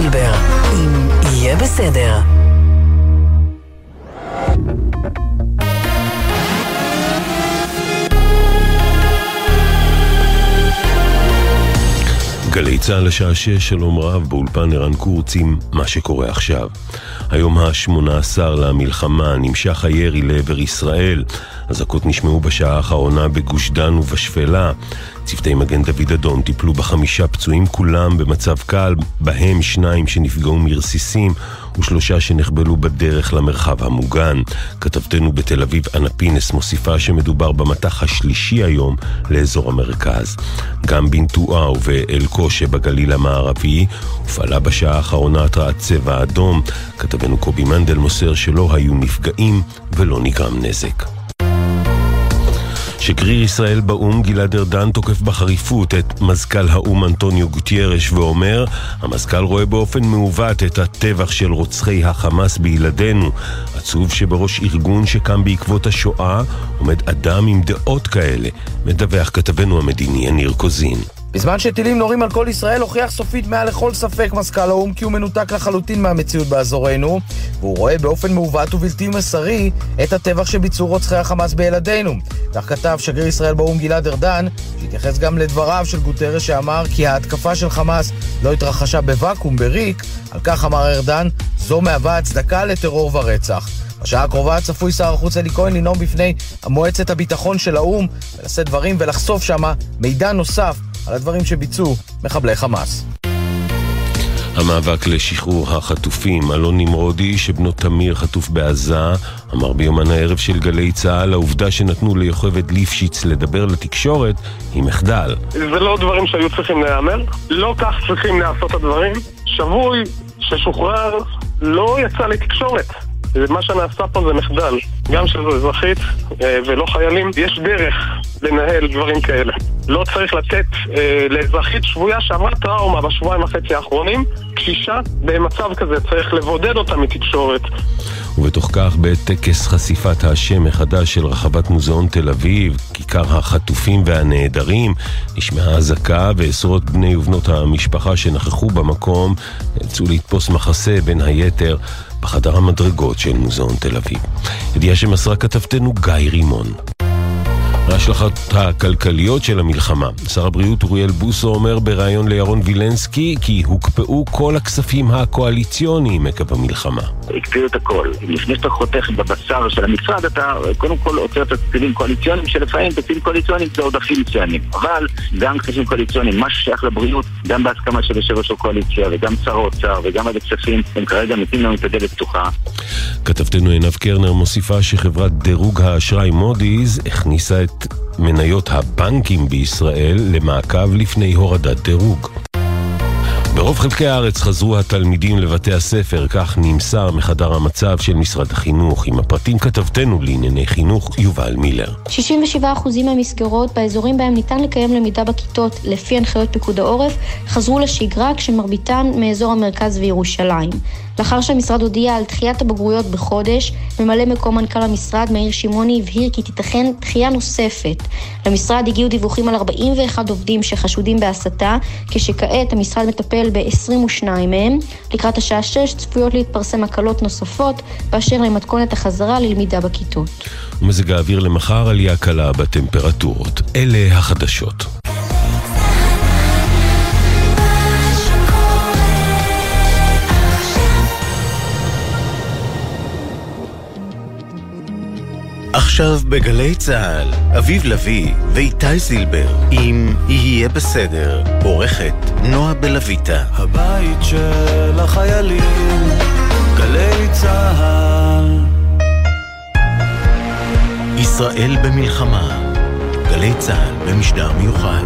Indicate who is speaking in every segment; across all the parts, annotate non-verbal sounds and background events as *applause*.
Speaker 1: זילבר, אם יהיה בסדר.
Speaker 2: גלי צה"ל לשעה שש, שלום רב, באולפן ערן קורץ עם מה שקורה עכשיו. היום ה-18 למלחמה נמשך הירי לעבר ישראל. אזעקות נשמעו בשעה האחרונה בגוש דן ובשפלה. צוותי מגן דוד אדום טיפלו בחמישה פצועים כולם במצב קל, בהם שניים שנפגעו מרסיסים ושלושה שנחבלו בדרך למרחב המוגן. כתבתנו בתל אביב אנה פינס מוסיפה שמדובר במטח השלישי היום לאזור המרכז. גם בנטועה ובאל-קו שבגליל המערבי הופעלה בשעה האחרונה התרעת צבע אדום. כתבנו קובי מנדל מוסר שלא היו נפגעים ולא נגרם נזק. שגריר ישראל באו"ם גלעד ארדן תוקף בחריפות את מזכ"ל האו"ם אנטוניו גוטיירש ואומר המזכ"ל רואה באופן מעוות את הטבח של רוצחי החמאס בילדינו. עצוב שבראש ארגון שקם בעקבות השואה עומד אדם עם דעות כאלה, מדווח כתבנו המדיני יניר קוזין.
Speaker 3: בזמן שטילים נורים על כל ישראל, הוכיח סופית מעל לכל ספק מזכ"ל האו"ם כי הוא מנותק לחלוטין מהמציאות באזורנו, והוא רואה באופן מעוות ובלתי מסרי את הטבח שביצעו רוצחי החמאס בילדינו. כך כתב שגריר ישראל באו"ם גלעד ארדן, שהתייחס גם לדבריו של גוטרש שאמר כי ההתקפה של חמאס לא התרחשה בוואקום, בריק, על כך אמר ארדן, זו מהווה הצדקה לטרור ורצח. בשעה הקרובה צפוי שר החוץ אלי כהן לנאום בפני מועצת הביטחון של האו"ם ולשאת דברים ולחשוף שמה מידע נוסף על הדברים שביצעו מחבלי חמאס.
Speaker 2: המאבק לשחרור החטופים, אלון נמרודי, שבנו תמיר חטוף בעזה, אמר ביומן הערב של גלי צה"ל, העובדה שנתנו ליוכבד ליפשיץ לדבר לתקשורת היא מחדל.
Speaker 4: זה לא דברים שהיו צריכים להיאמר, לא כך צריכים לעשות הדברים. שבוי ששוחרר לא יצא לתקשורת. מה שנעשה פה זה מחדל, גם של אזרחית אה, ולא חיילים. יש דרך לנהל דברים כאלה. לא צריך לתת אה, לאזרחית שבויה שעברה טראומה בשבועיים וחצי האחרונים, קשישה במצב כזה, צריך לבודד אותה מתקשורת.
Speaker 2: ובתוך כך, בטקס חשיפת השם מחדש של רחבת מוזיאון תל אביב, כיכר החטופים והנעדרים, נשמעה אזעקה ועשרות בני ובנות המשפחה שנכחו במקום נאלצו לתפוס מחסה בין היתר בחדר המדרגות של מוזיאון תל אביב. ידיעה שמסרה כתבתנו גיא רימון. ההשלכות הכלכליות של המלחמה. שר הבריאות אוריאל בוסו אומר בריאיון לירון וילנסקי כי הוקפאו כל הכספים הקואליציוניים עקב המלחמה.
Speaker 5: הקפיאו את הכל. לפני שאתה חותך בבשר של המשרד, אתה קודם כל עוצר את התקציבים קואליציוניים, שלפעמים תקציבים קואליציוניים זה עודפים מצוינים. אבל גם כספים קואליציוניים, מה ששייך לבריאות, גם בהסכמה של יושב ראש הקואליציה וגם שר האוצר וגם ועדת כספים, הם כרגע נותנים לנו את הדלת פתוחה.
Speaker 2: כתבתנו עינב קרנר מוסיפה שחברת דירוג האשראי מודי'ס הכניסה את מניות הבנקים בישראל למעקב לפני הורדת דירוג. ברוב חלקי הארץ חזרו התלמידים לבתי הספר, כך נמסר מחדר המצב של משרד החינוך. עם הפרטים כתבתנו לענייני חינוך יובל מילר.
Speaker 6: 67% מהמסגרות באזורים בהם ניתן לקיים למידה בכיתות לפי הנחיות פיקוד העורף חזרו לשגרה כשמרביתן מאזור המרכז וירושלים. לאחר שהמשרד הודיע על דחיית הבגרויות בחודש, ממלא מקום מנכ"ל המשרד מאיר שמעוני הבהיר כי תיתכן דחייה נוספת. למשרד הגיעו דיווחים על 41 עובדים שחשודים בהסתה, כשכעת המשרד מטפל ב-22 מהם. לקראת השעה 6 צפויות להתפרסם הקלות נוספות באשר למתכונת החזרה ללמידה בכיתות.
Speaker 2: ומזג האוויר למחר עלייה קלה בטמפרטורות. אלה החדשות.
Speaker 7: עכשיו בגלי צה"ל, אביב לביא ואיתי זילבר, אם יהיה בסדר, עורכת נועה בלויטה.
Speaker 8: הבית של החיילים, גלי צה"ל.
Speaker 7: ישראל במלחמה, גלי צה"ל במשדר מיוחד.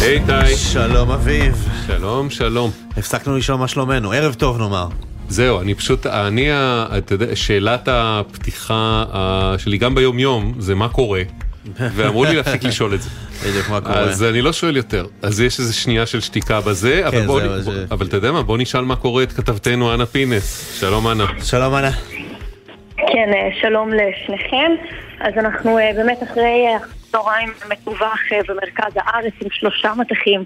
Speaker 9: היי איתי.
Speaker 10: שלום אביב.
Speaker 9: שלום, שלום.
Speaker 10: הפסקנו לשאול מה שלומנו, ערב טוב נאמר.
Speaker 9: זהו, אני פשוט, אני, אתה יודע, שאלת הפתיחה שלי גם ביום יום זה מה קורה, *laughs* ואמרו לי להפסיק לשאול את זה.
Speaker 10: בדיוק מה קורה.
Speaker 9: אז אני לא שואל יותר, אז יש איזה שנייה של שתיקה בזה, אבל,
Speaker 10: כן,
Speaker 9: בוא,
Speaker 10: זה-
Speaker 9: אבל אתה יודע מה, בוא נשאל מה קורה את כתבתנו אנה פינס. שלום אנה.
Speaker 10: שלום אנה.
Speaker 11: כן, אה, שלום לשניכם. אז אנחנו אה, באמת אחרי אה, צהריים מטווח אה, במרכז הארץ עם שלושה מטחים אה,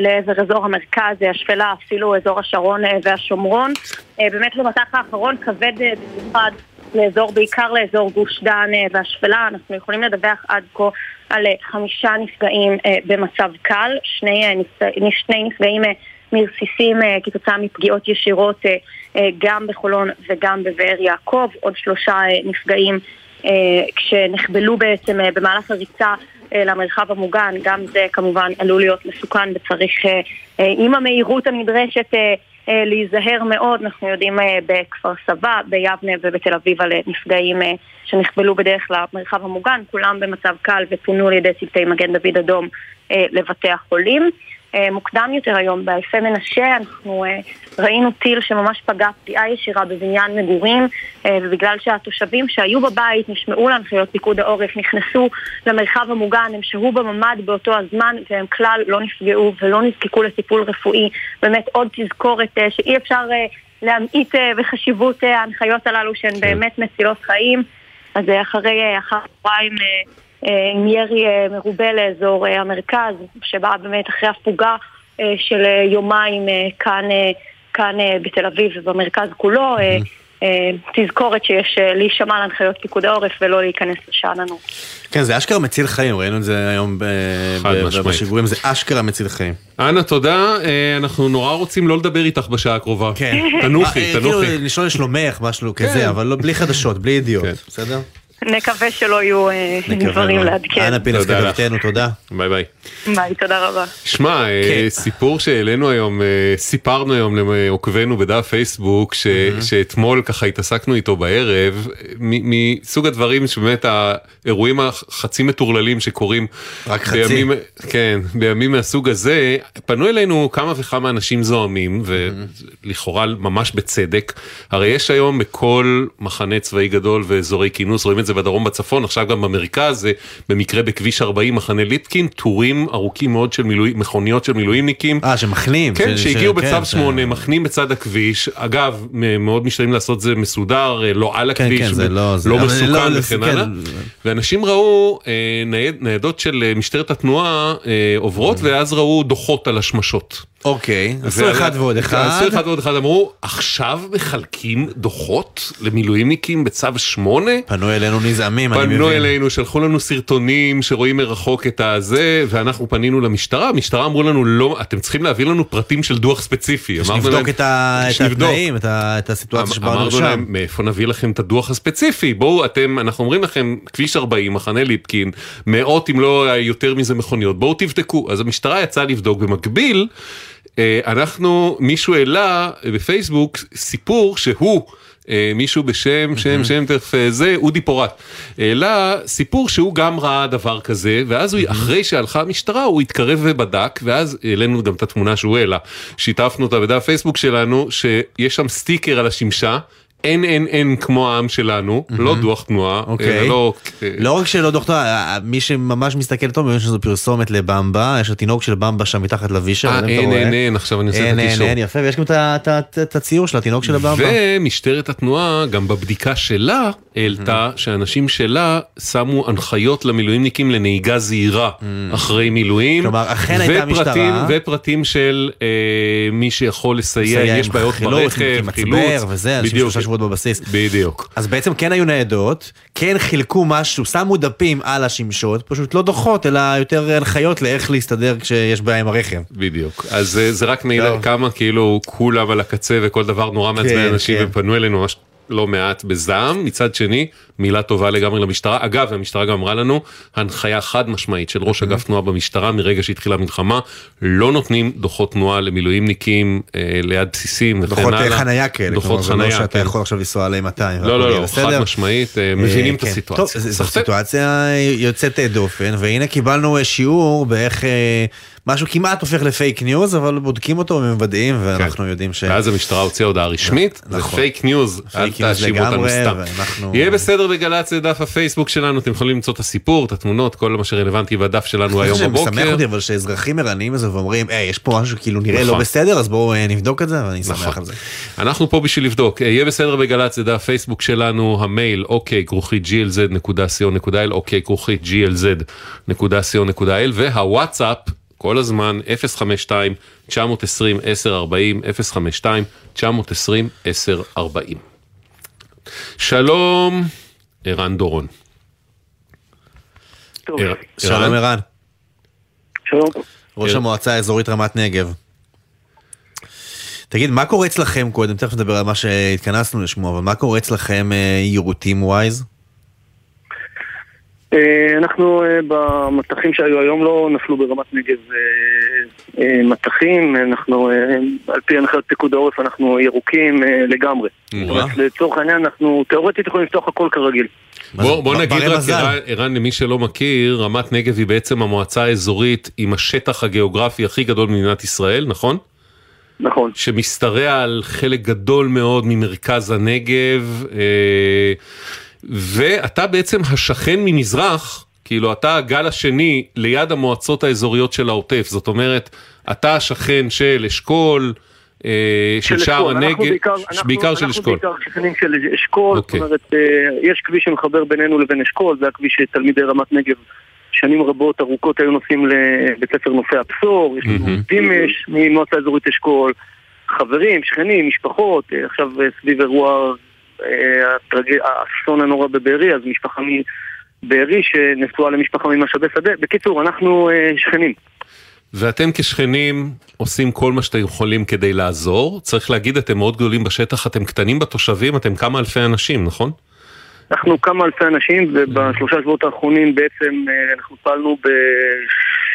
Speaker 11: לעבר אזור המרכז, אה, השפלה, אפילו אזור השרון אה, והשומרון. אה, באמת במטח האחרון כבד אה, במיוחד לאזור, בעיקר לאזור גוש דן אה, והשפלה. אנחנו יכולים לדווח עד כה על אה, חמישה נפגעים אה, במצב קל, שני, אה. שני נפגעים אה, מרסיסים אה, כתוצאה מפגיעות ישירות אה, אה, גם בחולון וגם בבאר יעקב, עוד שלושה אה, נפגעים אה, כשנחבלו בעצם אה, במהלך הריצה אה, למרחב המוגן, גם זה כמובן עלול להיות מסוכן וצריך אה, אה, עם המהירות הנדרשת אה, אה, להיזהר מאוד, אנחנו יודעים אה, בכפר סבא, ביבנה ובתל אביב על אה, נפגעים אה, שנחבלו בדרך למרחב המוגן, כולם במצב קל ופונו על ידי צוותי מגן דוד אדום אה, לבתי החולים. אה, מוקדם יותר היום באלפי מנשה אנחנו אה, ראינו טיל שממש פגע פגיעה ישירה בבניין מגורים אה, ובגלל שהתושבים שהיו בבית נשמעו להנחיות פיקוד העורף, נכנסו למרחב המוגן, הם שהו בממ"ד באותו הזמן והם כלל לא נפגעו ולא נזקקו לטיפול רפואי. באמת עוד תזכורת שאי אפשר להמעיט בחשיבות ההנחיות הללו שהן באמת מצילות חיים. אז אחרי, אחר הצהריים עם ירי אה, מרובה לאזור אה, המרכז, שבא באמת אחרי הפוגה אה, של אה, יומיים אה, כאן, אה, כאן אה, בתל אביב ובמרכז כולו. אה, אה, תזכורת שיש אה, להישמע להנחיות פיקוד העורף ולא להיכנס לשאננות.
Speaker 10: כן, זה אשכרה מציל חיים, ראינו את זה היום. בשיגורים, זה אשכרה מציל חיים.
Speaker 9: אנה, תודה. אה, אנחנו נורא רוצים לא לדבר איתך בשעה הקרובה.
Speaker 10: כן.
Speaker 9: תנוחי,
Speaker 10: אה, כאילו,
Speaker 9: תנוחי.
Speaker 10: לשאול לשלומך, משהו
Speaker 9: כן.
Speaker 10: כזה, אבל לא- בלי חדשות, בלי ידיעות, בסדר?
Speaker 11: נקווה שלא יהיו אה, דברים. לעדכן.
Speaker 10: אנה פינס. כתבתנו, תודה.
Speaker 9: ביי ביי.
Speaker 11: ביי, תודה רבה.
Speaker 9: שמע, אה,
Speaker 10: כן.
Speaker 9: סיפור שהעלינו היום, אה, סיפרנו היום לעוקבינו בדף פייסבוק, ש- שאתמול ככה התעסקנו איתו בערב, מסוג הדברים שבאמת האירועים החצי מטורללים שקורים
Speaker 10: רק חצי.
Speaker 9: בימים, כן, בימים מהסוג הזה, פנו אלינו כמה וכמה אנשים זועמים, ולכאורה ממש בצדק, הרי יש היום בכל מחנה צבאי גדול ואזורי כינוס, רואים את זה בדרום בצפון, עכשיו גם במרכז, זה במקרה בכביש 40 מחנה ליפקין, טורים ארוכים מאוד של מילואים, מכוניות של מילואימניקים.
Speaker 10: אה, שמחנים.
Speaker 9: כן,
Speaker 10: ש-
Speaker 9: שהגיעו
Speaker 10: ש-
Speaker 9: בצו
Speaker 10: כן,
Speaker 9: 8, מחנים בצד הכביש, אגב, מאוד משתדלים לעשות זה מסודר, אה, לא על
Speaker 10: כן,
Speaker 9: הכביש,
Speaker 10: כן, זה לא- זה-
Speaker 9: לא מסוכן
Speaker 10: לא-
Speaker 9: וכן
Speaker 10: כן.
Speaker 9: הלאה, ואנשים ראו אה, נייד- ניידות של אה, משטרת התנועה אה, עוברות, ואז ראו דוחות על השמשות.
Speaker 10: אוקיי, עשו אחד ועוד אחד.
Speaker 9: עשו אחד ועוד אחד, אמרו, עכשיו מחלקים דוחות למילואימניקים בצו 8?
Speaker 10: פנו אלינו נזעמים, אני מבין.
Speaker 9: פנו אלינו, שלחו לנו סרטונים שרואים מרחוק את הזה, ואנחנו פנינו למשטרה, המשטרה אמרו לנו, לא, אתם צריכים להביא לנו פרטים של דוח ספציפי.
Speaker 10: שנבדוק את. התנאים, את הסיטואציה שבה הוא
Speaker 9: אמרנו. להם, מאיפה נביא לכם את הדוח הספציפי? בואו, אתם, אנחנו אומרים לכם, כביש 40, מחנה ליפקין, מאות אם לא יותר מזה מכוניות, בואו תבדקו. אז המשטרה יצאה לבדוק. במקביל, אנחנו, מישהו העלה בפייסבוק סיפור שהוא... אה, מישהו בשם, שם, שם, תכף אה, זה, אודי פורט, העלה סיפור שהוא גם ראה דבר כזה, ואז הוא, אחרי שהלכה המשטרה, הוא התקרב ובדק, ואז העלינו גם את התמונה שהוא העלה. שיתפנו אותה בדף פייסבוק שלנו, שיש שם סטיקר על השמשה. אין אין אין כמו העם שלנו, לא דוח תנועה,
Speaker 10: אוקיי.
Speaker 9: אלא לא...
Speaker 10: לא רק שלא דוקטור, מי שממש מסתכל טוב, מבין שזו פרסומת לבמבה, יש התינוק של במבה שם מתחת לווישר.
Speaker 9: אה,
Speaker 10: לא
Speaker 9: אין אין. אין, עכשיו אני עושה את
Speaker 10: אין, אין,
Speaker 9: הקישור.
Speaker 10: אין, יפה, ויש גם את הציור של התינוק של הבמבה.
Speaker 9: ומשטרת התנועה גם בבדיקה שלה העלתה שאנשים שלה שמו הנחיות למילואימניקים לנהיגה זהירה אחרי מילואים.
Speaker 10: כלומר, אכן הייתה משטרה.
Speaker 9: ופרטים של אה, מי שיכול לסייע, יש בעיות
Speaker 10: חילוץ,
Speaker 9: ברכב,
Speaker 10: עם שבועות בבסיס.
Speaker 9: בדיוק.
Speaker 10: אז בעצם כן היו ניידות, כן חילקו משהו, שמו דפים על השמשות, פשוט לא דוחות, אלא יותר הנחיות לאיך להסתדר כשיש בעיה עם הרכב.
Speaker 9: בדיוק. אז זה, זה רק מעיד
Speaker 10: טוב.
Speaker 9: כמה כאילו כולם על הקצה וכל דבר נורא מעצבן
Speaker 10: כן,
Speaker 9: אנשים
Speaker 10: כן.
Speaker 9: ופנו אלינו ממש לא מעט בזעם. מצד שני, מילה טובה לגמרי למשטרה. אגב, המשטרה גם אמרה לנו, הנחיה חד משמעית של ראש אגף תנועה במשטרה מרגע שהתחילה המלחמה, לא נותנים דוחות תנועה למילואימניקים אה, ליד בסיסים וכן
Speaker 10: דוחות
Speaker 9: הלאה.
Speaker 10: חנייה כאלה,
Speaker 9: דוחות
Speaker 10: כלומר, זה לא
Speaker 9: חנייה,
Speaker 10: שאתה
Speaker 9: כן.
Speaker 10: יכול עכשיו לנסוע עליהם 200.
Speaker 9: לא, לא, לא,
Speaker 10: בסדר.
Speaker 9: חד משמעית, אה, מבינים את
Speaker 10: כן.
Speaker 9: הסיטואציה.
Speaker 10: טוב, זו-. סיטואציה יוצאת דופן, והנה קיבלנו אה, שיעור באיך אה, משהו כמעט הופך לפייק ניוז, אבל בודקים אותו ומוודאים, ואנחנו יודעים ש...
Speaker 9: ואז המשטרה הוציאה הודעה רשמית, זה
Speaker 10: נכון.
Speaker 9: פייק ניוז, אל תאשימו אותנו סתם.
Speaker 10: ואנחנו-
Speaker 9: יהיה בסדר בגל"צ זה דף הפייסבוק שלנו, אתם יכולים למצוא את הסיפור, את התמונות, כל מה שרלוונטי בדף שלנו היום
Speaker 10: זה משמח
Speaker 9: בבוקר.
Speaker 10: אותי אבל שאזרחים ערניים לזה ואומרים, היי, יש פה משהו כאילו נראה לא
Speaker 9: נכון.
Speaker 10: בסדר, אז בואו אה, נבדוק את זה, ואני שמח
Speaker 9: נכון.
Speaker 10: על זה.
Speaker 9: אנחנו פה בשביל לבדוק, אה, יהיה בסדר בגל"צ, זה דף פייסבוק שלנו, המייל אוקיי כרוכית glz.co.il, אוקיי כרוכית glz.co.il, והוואטסאפ, כל הזמן, 052-920-1040, 052-920-1040. שלום, ערן דורון.
Speaker 12: טוב,
Speaker 9: ער-
Speaker 10: שלום ערן,
Speaker 12: שלום.
Speaker 10: ראש המועצה האזורית רמת נגב. תגיד, מה קורה אצלכם קודם? תכף נדבר על מה שהתכנסנו לשמוע, אבל מה קורה אצלכם אה, יירוטים ווייז?
Speaker 12: אה, אנחנו אה, במטחים שהיו היום לא נפלו ברמת נגב אה, מטחים, אנחנו על פי הנחיות פיקוד העורף אנחנו ירוקים לגמרי. לצורך העניין אנחנו תאורטית יכולים לפתוח הכל כרגיל.
Speaker 9: בוא, בוא נגיד רק, ערן, למי שלא מכיר, רמת נגב היא בעצם המועצה האזורית עם השטח הגיאוגרפי הכי גדול במדינת ישראל, נכון?
Speaker 12: נכון.
Speaker 9: שמשתרע על חלק גדול מאוד ממרכז הנגב, אה, ואתה בעצם השכן ממזרח, כאילו אתה הגל השני ליד המועצות האזוריות של העוטף, זאת אומרת, אתה השכן של אשכול, אה, של שער.
Speaker 12: אנחנו
Speaker 9: הנגב,
Speaker 12: בעיקר, אנחנו,
Speaker 9: של
Speaker 12: אנחנו
Speaker 9: אשכול.
Speaker 12: בעיקר שכנים של אשכול,
Speaker 9: אוקיי.
Speaker 12: זאת אומרת, אה, יש כביש שמחבר בינינו לבין אשכול, זה הכביש שתלמידי רמת נגב שנים רבות ארוכות היו נוסעים לבית ספר נופי הבשור, יש לנו. דימש ממועצה אזורית אשכול, חברים, שכנים, משפחות, אה, עכשיו סביב אירוע האסון הנורא בבארי, אז משפחה מבארי שנשואה למשפחה ממשאבי שדה. בקיצור, אנחנו אה, שכנים.
Speaker 9: ואתם כשכנים עושים כל מה שאתם יכולים כדי לעזור. צריך להגיד, אתם מאוד גדולים בשטח, אתם קטנים בתושבים, אתם כמה אלפי אנשים, נכון?
Speaker 12: אנחנו כמה אלפי אנשים, ובשלושה שבועות האחרונים בעצם אה, אנחנו פעלנו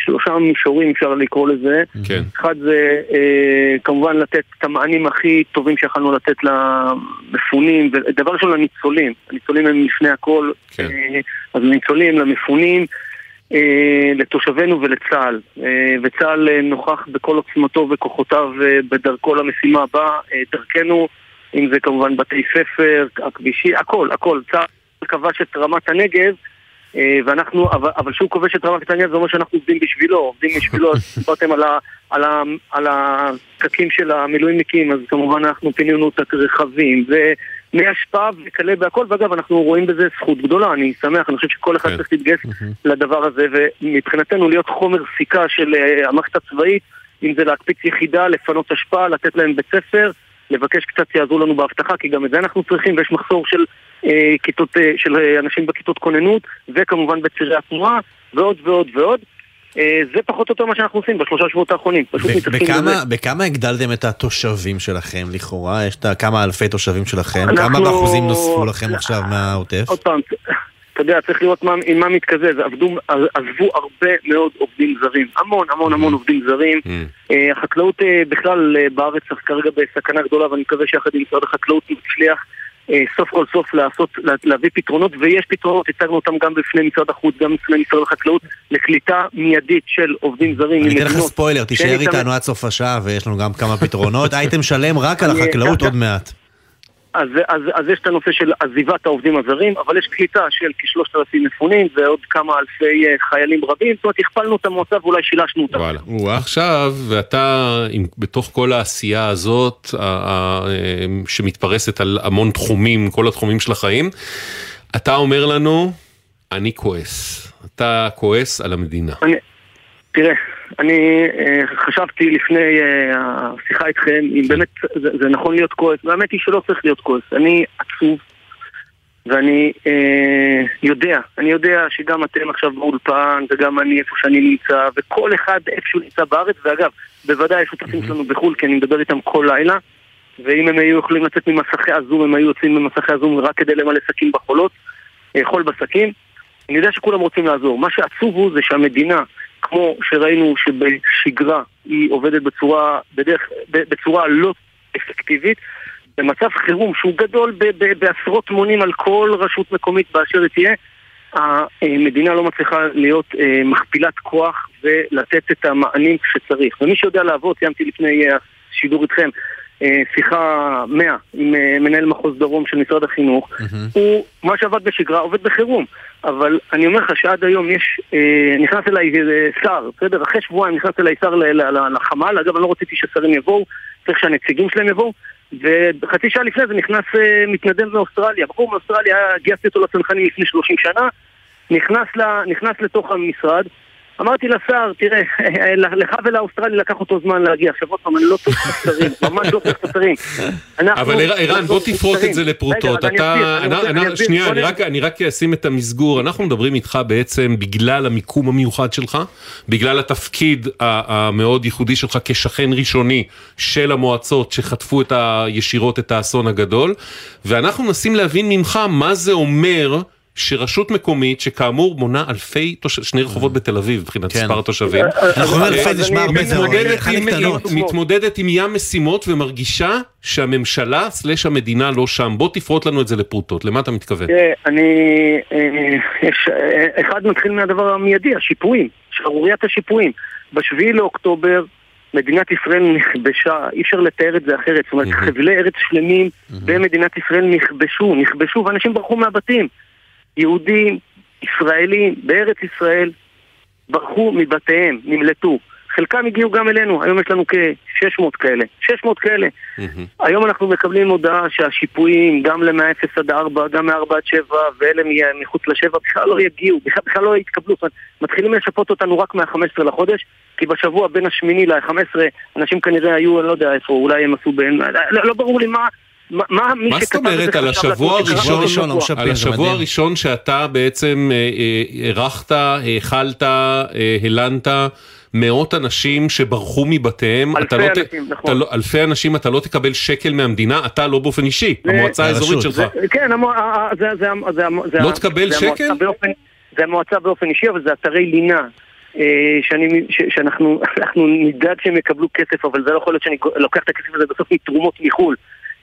Speaker 12: בשלושה מישורים, אפשר לקרוא לזה.
Speaker 9: כן.
Speaker 12: אחד זה אה, כמובן לתת את המענים הכי טובים שיכולנו לתת למפונים, ודבר ראשון לניצולים. הניצולים הם לפני הכל,
Speaker 9: כן.
Speaker 12: אה, אז לניצולים, למפונים. אה, לתושבינו ולצה"ל, אה, וצה"ל נוכח בכל עוצמתו וכוחותיו אה, בדרכו למשימה הבאה, אה, דרכנו, אם זה כמובן בתי ספר, הכבישי, הכל, הכל. צה"ל כבש את רמת הנגב, ואנחנו, אבל, אבל כשהוא כובש את רמת הנגב זה אומר שאנחנו עובדים בשבילו, עובדים בשבילו, אז *laughs* דיברתם על, ה, על, ה, על הפקקים של המילואימניקים, אז כמובן אנחנו פינינו את הרכבים, ומי השפעה וכלה בהכל, ואגב, אנחנו רואים בזה זכות גדולה, אני שמח, אני חושב שכל אחד
Speaker 9: כן.
Speaker 12: צריך להתגייס לדבר הזה, ומבחינתנו להיות חומר סיכה של אה, המערכת הצבאית, אם זה להקפיץ יחידה, לפנות השפעה, לתת להם בית ספר, לבקש קצת שיעזרו לנו באבטחה, כי גם את זה אנחנו צריכים, ויש מחסור של, אה, כיתות, אה, של אה, אנשים בכיתות כוננות, וכמובן בצירי התנועה, ועוד ועוד ועוד. אה, זה פחות או יותר מה שאנחנו עושים בשלושה שבועות האחרונים. פשוט מתעסקים
Speaker 10: בכמה-
Speaker 12: בזה.
Speaker 10: בכמה הגדלתם את התושבים שלכם לכאורה? יש את כמה אלפי תושבים שלכם?
Speaker 12: אנחנו-
Speaker 10: כמה באחוזים נוספו לכם עכשיו מהעוטף?
Speaker 12: עוד פעם, אתה יודע, צריך לראות מה, עם מה מתקזז. עבדו, עזבו הרבה מאוד עובדים זרים. המון המון המון עובדים זרים. אה, החקלאות אה, בכלל אה, בארץ כרגע בסכנה גדולה, ואני מקווה שיחד עם משרד החקלאות נצליח אה, סוף כל סוף לעשות, לה- להביא פתרונות, ויש פתרונות, הצגנו אותם גם בפני משרד החוץ, גם בפני משרד החקלאות, לקליטה מיידית של עובדים זרים
Speaker 10: אני אתן לך ספוילר, תישאר איתנו עד סוף השעה ויש לנו גם כמה פתרונות. *laughs* אייטם שלם רק על החקלאות עוד מעט.
Speaker 12: אז, אז, אז יש את הנושא של עזיבת העובדים הזרים, אבל יש קליטה של כשלושת אלפים מפונים ועוד כמה אלפי אה, חיילים רבים, זאת אומרת הכפלנו את המועצה ואולי שילשנו אותה.
Speaker 9: וואלה. עכשיו, ואתה, עם, בתוך כל העשייה הזאת, ה- ה- אה, שמתפרסת על המון תחומים, כל התחומים של החיים, אתה אומר לנו, אני כועס. אתה כועס על המדינה.
Speaker 12: אני, תראה, אני אה, חשבתי לפני אה, השיחה איתכם, אם באמת זה, זה נכון להיות כועס, והאמת היא שלא צריך להיות כועס. אני עצוב, ואני אה, יודע, אני יודע שגם אתם עכשיו באולפן, וגם אני איפה שאני נמצא, וכל אחד איפה שהוא נמצא בארץ, ואגב, בוודאי השותפים שלנו בחו"ל, כי אני מדבר איתם כל לילה, ואם הם היו יכולים לצאת ממסכי הזום, הם היו יוצאים ממסכי הזום רק כדי למלא שקים בחולות, חול בשקים. אני יודע שכולם רוצים לעזור. מה שעצוב הוא זה שהמדינה, כמו שראינו שבשגרה היא עובדת בצורה, בדרך, בצורה לא אפקטיבית, במצב חירום שהוא גדול ב- ב- בעשרות מונים על כל רשות מקומית באשר היא תהיה, המדינה לא מצליחה להיות אה, מכפילת כוח ולתת את המענים שצריך. ומי שיודע לעבוד, סיימתי לפני אה, השידור איתכם, שיחה 100 עם אה, מנהל מחוז דרום של משרד החינוך, הוא, מה שעבד בשגרה עובד בחירום. אבל אני אומר לך שעד היום יש, אה, נכנס אליי אה, שר, בסדר? אחרי שבועיים נכנס אליי שר לחמ"ל, אגב אני לא רציתי ששרים יבואו, צריך שהנציגים שלהם יבואו, וחצי שעה לפני זה נכנס אה, מתנדב מאוסטרליה, בחור מאוסטרליה, גייסתי אותו לצנחנים לפני 30 שנה, נכנס, ל, נכנס לתוך המשרד, אמרתי לשר, תראה, *laughs* לך ולאוסטרלי לקח אותו זמן להגיע, עכשיו עוד פעם, אני לא צריך השרים, *laughs* ממש לא צריך. אנחנו-
Speaker 9: אבל ער- ערן,
Speaker 12: אנחנו
Speaker 9: בוא תפרוט את זה לפרוטות. שנייה, אני רק- אשים את המסגור. אנחנו מדברים איתך בעצם בגלל המיקום המיוחד שלך, בגלל התפקיד המאוד ייחודי שלך כשכן ראשוני של המועצות שחטפו ישירות את האסון הגדול, ואנחנו מנסים להבין ממך מה זה אומר. שרשות מקומית שכאמור מונה אלפי תושבים, שני רחובות בתל אביב מבחינת
Speaker 10: כן.
Speaker 9: מספר התושבים, אה,
Speaker 10: זה
Speaker 9: מתמודדת עם- ים משימות ומרגישה שהממשלה סלש המדינה לא שם. בוא תפרוט לנו את זה לפרוטות, למה אתה מתכוון?
Speaker 12: אני... אה, אה, אחד מתחיל מהדבר המיידי, השיפועים, שערוריית השיפועים. בשביעי לאוקטובר מדינת ישראל נכבשה, אי אפשר לתאר את זה אחרת. זאת אומרת, חבלי ארץ שלמים במדינת ישראל נכבשו, נכבשו, ואנשים ברחו מהבתים. יהודים, ישראלים, בארץ ישראל, ברחו מבתיהם, נמלטו. חלקם הגיעו גם אלינו, היום יש לנו כ-600 כאלה. 600 כאלה. היום אנחנו מקבלים הודעה שהשיפועים, גם ל-0 עד 4, גם מ-4 עד 7, ואלה מחוץ ל-7, בכלל לא יגיעו, בכלל, בכלל לא יתקבלו. מתחילים לשפות אותנו רק מה-15 לחודש, כי בשבוע בין השמיני ל-15, אנשים כנראה היו, אני לא יודע איפה, אולי הם עשו בין... לא, לא ברור לי מה... מה, מה
Speaker 9: זאת אומרת
Speaker 12: זה
Speaker 9: על השבוע הראשון,
Speaker 12: שקרה לו שבוע.
Speaker 9: על השבוע הראשון שאתה בעצם אה, אה, אירחת, האכלת, אה, הלנת מאות אנשים שברחו מבתיהם,
Speaker 12: אלפי
Speaker 9: לא ת-
Speaker 12: אנשים, נכון.
Speaker 9: אתה לא- אלפי אנשים, אתה לא תקבל שקל מהמדינה, אתה לא באופן אישי,
Speaker 12: זה-
Speaker 9: המועצה האזורית שלך.
Speaker 12: זה- כן, המו- ה- ה- זה- זה- זה- זה-
Speaker 9: לא
Speaker 12: זה-
Speaker 9: תקבל
Speaker 12: זה המועצה
Speaker 9: שקל?
Speaker 12: באופן- זה המועצה באופן אישי, אבל זה אתרי לינה. אה, שאני, ש- שאנחנו *laughs* אנחנו נדאג שהם יקבלו כסף, אבל זה לא יכול להיות שאני לוקח את הכסף הזה בסוף מתרומות מחו"ל.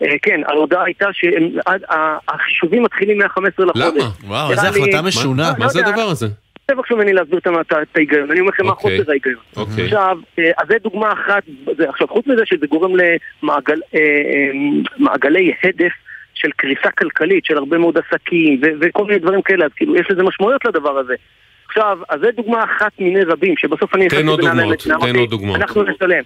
Speaker 12: אה, כן, ההודעה הייתה שהחישובים מתחילים מה-15 לחודש.
Speaker 9: למה?
Speaker 10: וואו,
Speaker 12: לי-
Speaker 10: החלטה משונה.
Speaker 12: לא
Speaker 9: מה זה הדבר הזה?
Speaker 12: תבקשו ממני להסביר את ההיגיון, אני אומר לכם מה
Speaker 9: אוקיי.
Speaker 12: חוסר ההיגיון.
Speaker 9: אוקיי.
Speaker 12: עכשיו, אה, אז זה דוגמה אחת, עכשיו חוץ מזה שזה גורם למעגלי הדף של קריסה כלכלית של הרבה מאוד עסקים וכל מיני דברים כאלה, אז כאילו יש לזה משמעויות לדבר הזה. עכשיו, אז זה דוגמה אחת מיני רבים, שבסוף אני...
Speaker 9: תן עוד דוגמאות, תן עוד דוגמאות.
Speaker 12: אנחנו נשלם.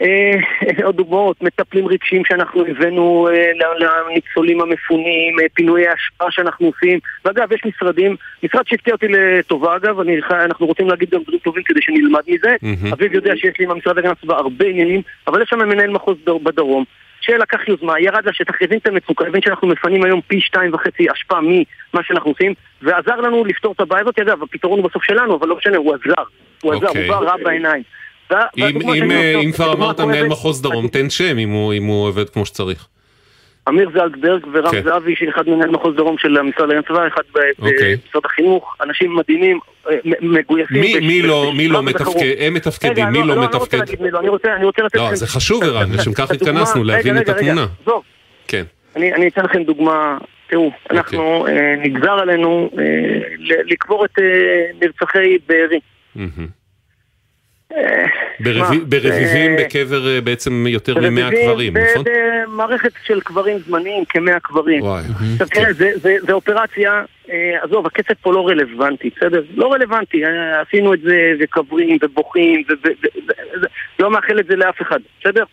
Speaker 12: אה, עוד דוגמאות, מטפלים רגשיים שאנחנו הבאנו אה, לניצולים המפונים, אה, פינויי אשפה שאנחנו עושים, ואגב, יש משרדים, משרד שהפתיע אותי לטובה אגב, אני, אנחנו רוצים להגיד גם דברים טובים כדי שנלמד מזה,
Speaker 9: מהמם.
Speaker 12: אביב יודע שיש לי עם המשרד להגנת הסביבה הרבה עניינים, אבל יש שם מנהל מחוז דר- בדרום, שלקח יוזמה, ירד לשטח, הבין את המצוקה, הבין שאנחנו מפנים היום פי שתיים וחצי אשפה ממה שאנחנו עושים, ועזר לנו לפתור את הבעיה הזאת, אגב, הפתרון הוא בסוף שלנו, אבל לא משנה, הוא עזר, הוא עזר,
Speaker 9: אוקיי.
Speaker 12: הוא בא רע בעיניים.
Speaker 9: אם- אה, אם כבר אמרת מנהל מחוז דרום, תן שם אם הוא- עובד כמו שצריך.
Speaker 12: אמיר זלדברג ורם
Speaker 9: כן.
Speaker 12: זהבי, שאחד מנהל מחוז דרום של המשרד להגנת הסביבה, אחד
Speaker 9: אוקיי.
Speaker 12: במשרד החינוך, אנשים מדהימים, אה, מגויסים.
Speaker 9: מי-
Speaker 12: בש-
Speaker 9: מי לא- מי לא
Speaker 12: ובחירום.
Speaker 9: מתפקד- הם מתפקדים, מי לא
Speaker 12: אני אני רוצה
Speaker 9: מתפקד?
Speaker 12: לא, אני רוצה- לתת
Speaker 9: לא. זה חשוב ערן, לשם כך התכנסנו, להבין את התמונה. כן.
Speaker 12: אני אני אתן לכם דוגמה, תראו, אנחנו, אה, נגזר עלינו לקבור את נרצחי בארי.
Speaker 9: מהמם.
Speaker 12: אה,
Speaker 9: ברביב-
Speaker 12: שמע,
Speaker 9: ברביבים
Speaker 12: אה,
Speaker 9: בקבר אה, בעצם יותר מ-100
Speaker 12: ברביבים,
Speaker 9: קברים, נכון?
Speaker 12: במערכת של קברים זמניים, כמאה קברים.
Speaker 9: וואי.
Speaker 12: עכשיו תראה, זה- אופרציה, אה, עזוב, הכסף פה לא רלוונטי, בסדר? לא רלוונטי, עשינו את זה וקברים ובוכים, לא מאחל את זה לאף אחד, בסדר?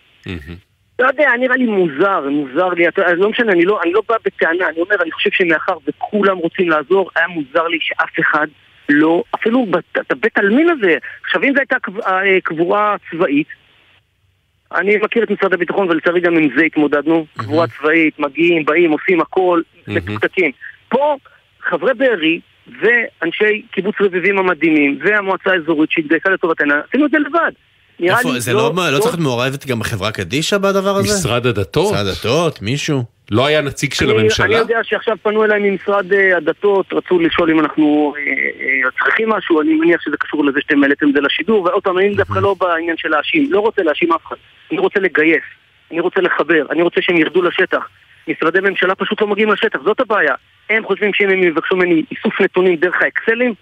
Speaker 12: לא יודע, נראה לי מוזר, מוזר לי, אתה, לא משנה, אני לא, אני לא בא בטענה, אני אומר, אני חושב שמאחר וכולם רוצים לעזור, היה מוזר לי שאף אחד לא, אפילו בת- את הבית עלמין הזה, עכשיו אם זו הייתה קב- אה, קבורה צבאית, אני מכיר את משרד הביטחון ולצערי גם עם זה התמודדנו, קבורה צבאית, מגיעים, באים, עושים הכל, מתוקתקים. פה חברי בארי ואנשי קיבוץ רביבים המדהימים והמועצה האזורית שהתגייסה לטובתנה, עשינו את זה לבד.
Speaker 10: איפה, זה לא לא צריך להיות מעורבת גם בחברה קדישא בדבר הזה?
Speaker 9: משרד הדתות?
Speaker 10: משרד הדתות, מישהו?
Speaker 9: לא היה נציג של
Speaker 12: אני-
Speaker 9: הממשלה?
Speaker 12: אני יודע שעכשיו פנו אליי ממשרד אה, הדתות, רצו לשאול אם אנחנו אה, אה, צריכים משהו, אני מניח שזה קשור לזה שאתם העליתם את זה לשידור, ועוד פעם, אני דווקא לא בעניין של להאשים, לא רוצה להאשים אף אחד, אני רוצה לגייס, אני רוצה לחבר, אני רוצה שהם ירדו לשטח. משרדי ממשלה פשוט לא מגיעים לשטח, זאת הבעיה. הם חושבים שאם הם יבקשו ממני איסוף נתונים דרך האקסלים,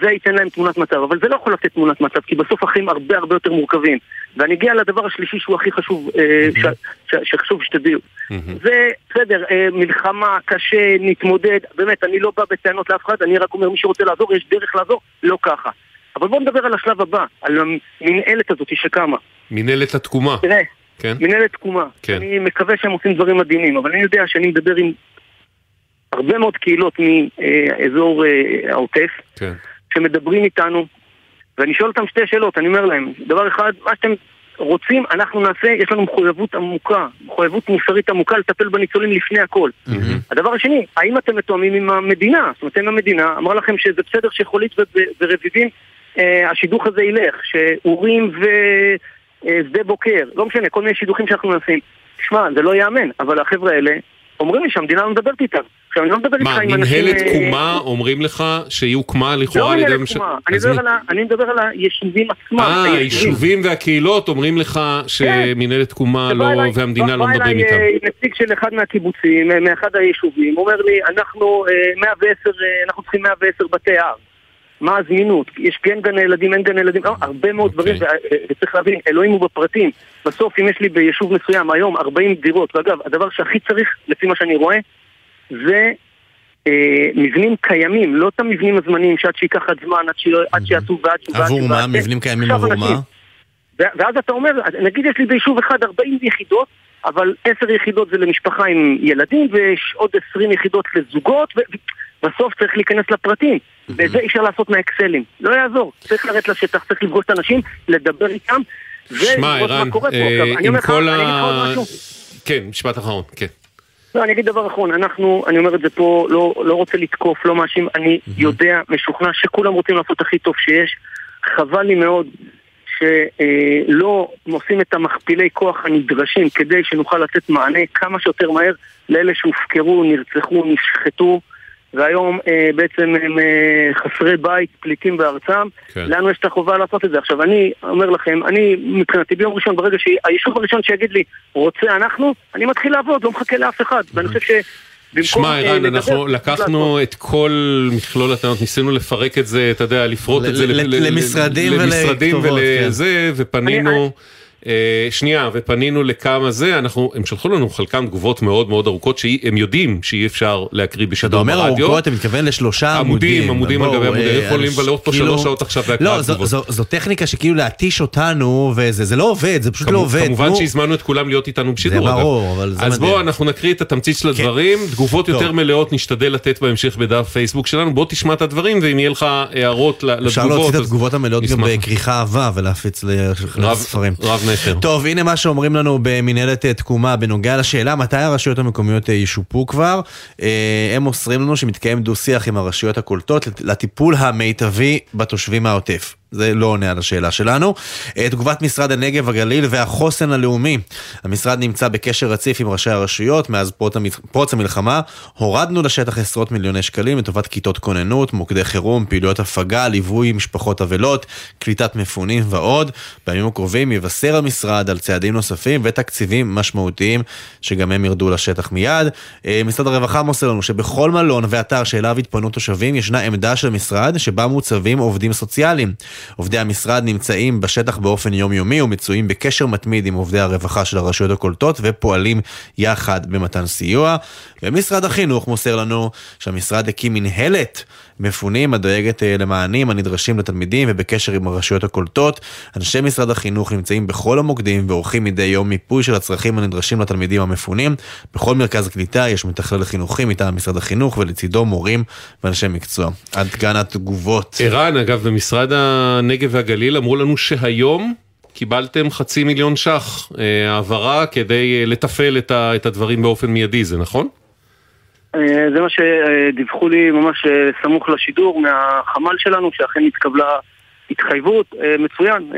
Speaker 12: זה ייתן להם תמונת מצב, אבל זה לא יכול לתת תמונת מצב, כי בסוף החיים הרבה הרבה יותר מורכבים. ואני אגיע לדבר השלישי שהוא הכי חשוב, אה, שחשוב שתדעו. זה בסדר, אה, מלחמה, קשה, נתמודד, באמת, אני לא בא בטענות לאף אחד, אני רק אומר, מי שרוצה לעזור, יש דרך לעזור, לא ככה. אבל בואו נדבר על השלב הבא, על המנהלת הזאת שקמה.
Speaker 9: מנהלת התקומה.
Speaker 12: תראה,
Speaker 9: כן.
Speaker 12: מנהלת תקומה.
Speaker 9: כן.
Speaker 12: אני מקווה שהם עושים דברים מדהימים, אבל אני יודע שאני מדבר עם הרבה מאוד קהילות מאזור אה, העוטף,
Speaker 9: כן.
Speaker 12: שמדברים איתנו, ואני שואל אותם שתי שאלות, אני אומר להם, דבר אחד, מה שאתם רוצים, אנחנו נעשה, יש לנו מחויבות עמוקה, מחויבות מוסרית עמוקה לטפל בניצולים לפני הכל. הדבר השני, האם אתם מתואמים עם המדינה? זאת אומרת, אם המדינה אמרה לכם שזה בסדר שחולית ורביבים, אה, השידוך הזה ילך, שאורים ושדה בוקר, לא משנה, כל מיני שידוכים שאנחנו נעשים. תשמע, זה לא ייאמן, אבל החבר'ה האלה אומרים לי שהמדינה לא מדברת איתם. עכשיו, אני לא מדבר איתך
Speaker 9: מה,
Speaker 12: עם אנשים...
Speaker 9: מנהלת
Speaker 12: אה,
Speaker 9: תקומה אומרים לך שהיא הוקמה
Speaker 12: לא
Speaker 9: לכאורה על ידי
Speaker 12: מנהלת
Speaker 9: הממשלה?
Speaker 12: תקומה, אני מדבר על היישובים עצמם.
Speaker 9: אה,
Speaker 12: היישובים.
Speaker 9: והקהילות אומרים לך שמנהלת תקומה לא,
Speaker 12: אליי-
Speaker 9: והמדינה לא
Speaker 12: בא
Speaker 9: מדברים
Speaker 12: אליי,
Speaker 9: איתם.
Speaker 12: אה, נציג של אחד מהקיבוצים, אה, מאחד היישובים, אומר לי, אנחנו אה, 110, אה, אנחנו צריכים 110 בתי אב. מה הזמינות? יש כן גני ילדים, אין גני ילדים, לא, הרבה מאוד
Speaker 9: אוקיי.
Speaker 12: דברים, אה, וצריך להבין, אלוהים הוא בפרטים. בסוף, אם יש לי ביישוב מסוים היום 40 דירות, ואגב, הדבר שהכי צריך, לפי מה שאני רואה, זה אה, מבנים קיימים, לא את המבנים הזמניים שעד שייקח עד זמן, עד ש- עד שיעשו ועד ש... ועד
Speaker 10: עבור
Speaker 12: ש-
Speaker 10: מה?
Speaker 12: ועד ש-
Speaker 10: מבנים קיימים עבור מה?
Speaker 12: ואז אתה אומר, נגיד יש לי ביישוב אחד 40 יחידות, אבל 10 יחידות זה למשפחה עם ילדים, ויש עוד 20 יחידות לזוגות, ובסוף צריך להיכנס לפרטים. ואת זה אי אפשר לעשות מהאקסלים. לא יעזור. צריך לרדת לשטח, צריך לפגוש את האנשים, לדבר איתם, ולראות מה קורה פה.
Speaker 9: אה,
Speaker 12: עכשיו, אני אומר לך, אני אגיד לך עוד. משהו.
Speaker 9: כן, משפט אחרון, כן.
Speaker 12: לא, אני אגיד דבר אחרון, אנחנו, אני אומר את זה פה, לא, לא רוצה לתקוף, לא מאשים, אני יודע, משוכנע שכולם רוצים לעשות הכי טוב שיש. חבל לי מאוד שלא עושים את המכפילי כוח הנדרשים כדי שנוכל לתת מענה כמה שיותר מהר לאלה שהופקרו, נרצחו, נשחטו. והיום אה, בעצם הם אה, חסרי בית, פליטים בארצם.
Speaker 9: כן.
Speaker 12: לנו יש את החובה לעשות את זה. עכשיו, אני אומר לכם, אני מבחינתי ביום ראשון, ברגע שהיישוב הראשון שיגיד לי, רוצה אנחנו, אני מתחיל לעבוד, לא מחכה לאף אחד. ואני חושב שבמקום...
Speaker 9: שמע,
Speaker 12: אה,
Speaker 9: ערן, אנחנו. לקחנו את כל מכלול הטענות, ניסינו לפרק את זה, אתה יודע, לפרוט את זה
Speaker 10: למשרדים ולכתובות, כן.
Speaker 9: ולזה, ופנינו... אה, שנייה, ופנינו לכמה זה, אנחנו, הם שלחו לנו חלקם תגובות מאוד מאוד ארוכות שהם יודעים שאי אפשר להקריא
Speaker 10: כשאתה
Speaker 9: בשידור
Speaker 10: אומר
Speaker 9: ברדיו.
Speaker 10: ארוכות, אתה מתכוון לשלושה עמודים.
Speaker 9: עמודים, עמודים על גבי עמודים,
Speaker 10: אה,
Speaker 9: יכולים
Speaker 10: אנש-
Speaker 9: לבלות פה שלוש שעות עכשיו בהקראת
Speaker 10: לא,
Speaker 9: תגובות.
Speaker 10: זו- זו טכניקה שכאילו להתיש אותנו, וזה זה לא עובד, זה פשוט לא עובד.
Speaker 9: כמובן
Speaker 10: נו.
Speaker 9: שהזמנו את כולם להיות איתנו בשידור, אגב.
Speaker 10: ברור, אבל זה
Speaker 9: אז
Speaker 10: מדהים.
Speaker 9: בואו, אנחנו נקריא את התמצית של הדברים, תגובות. יותר מלאות נשתדל לתת בהמשך בדף פייסבוק שלנו, בוא תשמע את הדברים, ואם יהיה לך הערות לתגובות,
Speaker 10: אפשר להוציא את
Speaker 9: אז
Speaker 10: התגובות המלאות גם. בכריכה עבה ולהפיץ לספרים.
Speaker 9: רב נכר.
Speaker 10: טוב, הנה מה שאומרים לנו במנהלת אה, תקומה בנוגע לשאלה מתי הרשויות המקומיות אה, ישופו כבר. אה, הם מוסרים לנו שמתקיים דו-שיח עם הרשויות הקולטות לט- לטיפול המיטבי בתושבים מהעוטף. זה לא עונה על השאלה שלנו. אה, תגובת משרד הנגב, הגליל והחוסן הלאומי. המשרד נמצא בקשר רציף עם ראשי הרשויות מאז פרוץ המ- פרוץ המלחמה. הורדנו לשטח עשרות מיליוני שקלים לטובת כיתות כוננות, מוקדי חירום, פעילויות הפגה, ליווי משפחות אבלות, קליטת מפונים ועוד. בימים הקרובים יבשר המשרד על צעדים נוספים ותקציבים משמעותיים שגם הם ירדו לשטח מיד. אה, משרד הרווחה מוסר לנו שבכל מלון ואתר שאליו התפנו תושבים ישנה עמדה של המשרד שבה מוצבים עובדים סוציאליים. עובדי המשרד נמצאים בשטח באופן יומיומי ומצויים בקשר מתמיד עם עובדי הרווחה של הרשויות הקולטות ופועלים יחד במתן סיוע. ומשרד החינוך מוסר לנו שהמשרד הקים מנהלת מפונים הדואגת אה, למענים הנדרשים לתלמידים ובקשר עם הרשויות הקולטות. אנשי משרד החינוך נמצאים בכל המוקדים ועורכים מדי יום מיפוי של הצרכים הנדרשים לתלמידים המפונים. בכל מרכז קליטה יש מתכלל חינוכי מטעם משרד החינוך ולצידו מורים ואנשי מקצוע. עד כאן התגובות.
Speaker 9: ערן, אגב, במשרד הנגב והגליל אמרו לנו שהיום קיבלתם חצי מיליון ש"ח אה, העברה כדי אה, לתפעל את הדברים באופן מיידי, זה נכון?
Speaker 12: אה, זה מה שדיווחו לי ממש סמוך לשידור מהחמ"ל שלנו, שאכן התקבלה התחייבות, מצוין,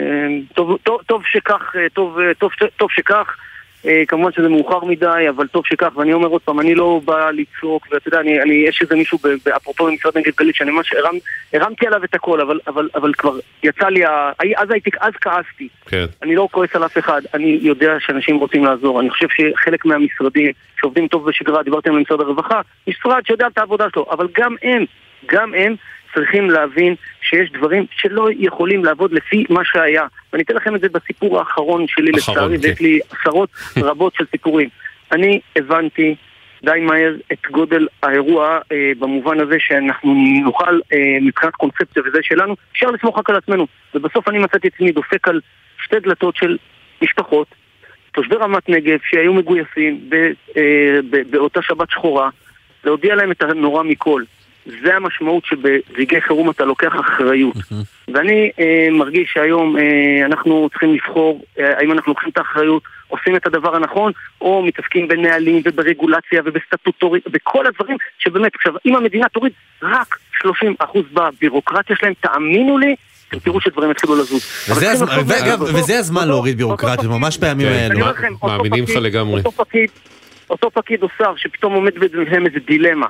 Speaker 12: טוב, טוב, טוב שכך, טוב, טוב, טוב שכך, כמובן שזה מאוחר מדי, אבל טוב שכך, ואני אומר עוד פעם, אני לא בא לצעוק, ואתה יודע, אני, אני, יש איזה מישהו, אפרופו במשרד נגב גליל, שאני ממש הרם, הרמתי עליו את הכל, אבל, אבל, אבל כבר יצא לי, ה... אז הייתי, אז כעסתי.
Speaker 9: כן.
Speaker 12: אני לא כועס על אף אחד, אני יודע שאנשים רוצים לעזור. אני חושב שחלק מהמשרדים שעובדים טוב בשגרה, דיברתי עם משרד הרווחה, משרד שיודע את העבודה שלו, אבל גם הם, גם הם צריכים להבין שיש דברים שלא יכולים לעבוד לפי מה שהיה. ואני אתן לכם את זה בסיפור האחרון שלי לצערי,
Speaker 9: כן.
Speaker 12: ויש לי עשרות רבות של סיפורים. אני הבנתי די מהר את גודל האירוע אה, במובן הזה שאנחנו נוכל אה, מבחינת קונספציה וזה שלנו, אפשר לסמוך רק על עצמנו. ובסוף אני מצאתי את עצמי דופק על שתי דלתות של משפחות, תושבי רמת נגב שהיו מגויסים ב, אה, ב, באותה שבת שחורה, להודיע להם את הנורא מכל. זה המשמעות שברגעי חירום אתה לוקח אחריות. ואני אה, מרגיש שהיום אה, אנחנו צריכים לבחור אה, האם אנחנו לוקחים את האחריות, עושים את הדבר הנכון, או מתעסקים בנהלים וברגולציה ובסטטוטורי, בכל הדברים שבאמת, עכשיו, אם המדינה תוריד רק 30% בבירוקרטיה שלהם, תאמינו לי, אתם תראו שדברים יתחילו לזוז.
Speaker 10: וזה הזמן- להוריד ביורוקרטיות, ממש בימים
Speaker 9: כן.
Speaker 10: האלו.
Speaker 9: מאמינים לך לגמרי.
Speaker 12: אותו פקיד, אותו פקיד או שר שפתאום עומד בפניהם איזה דילמה.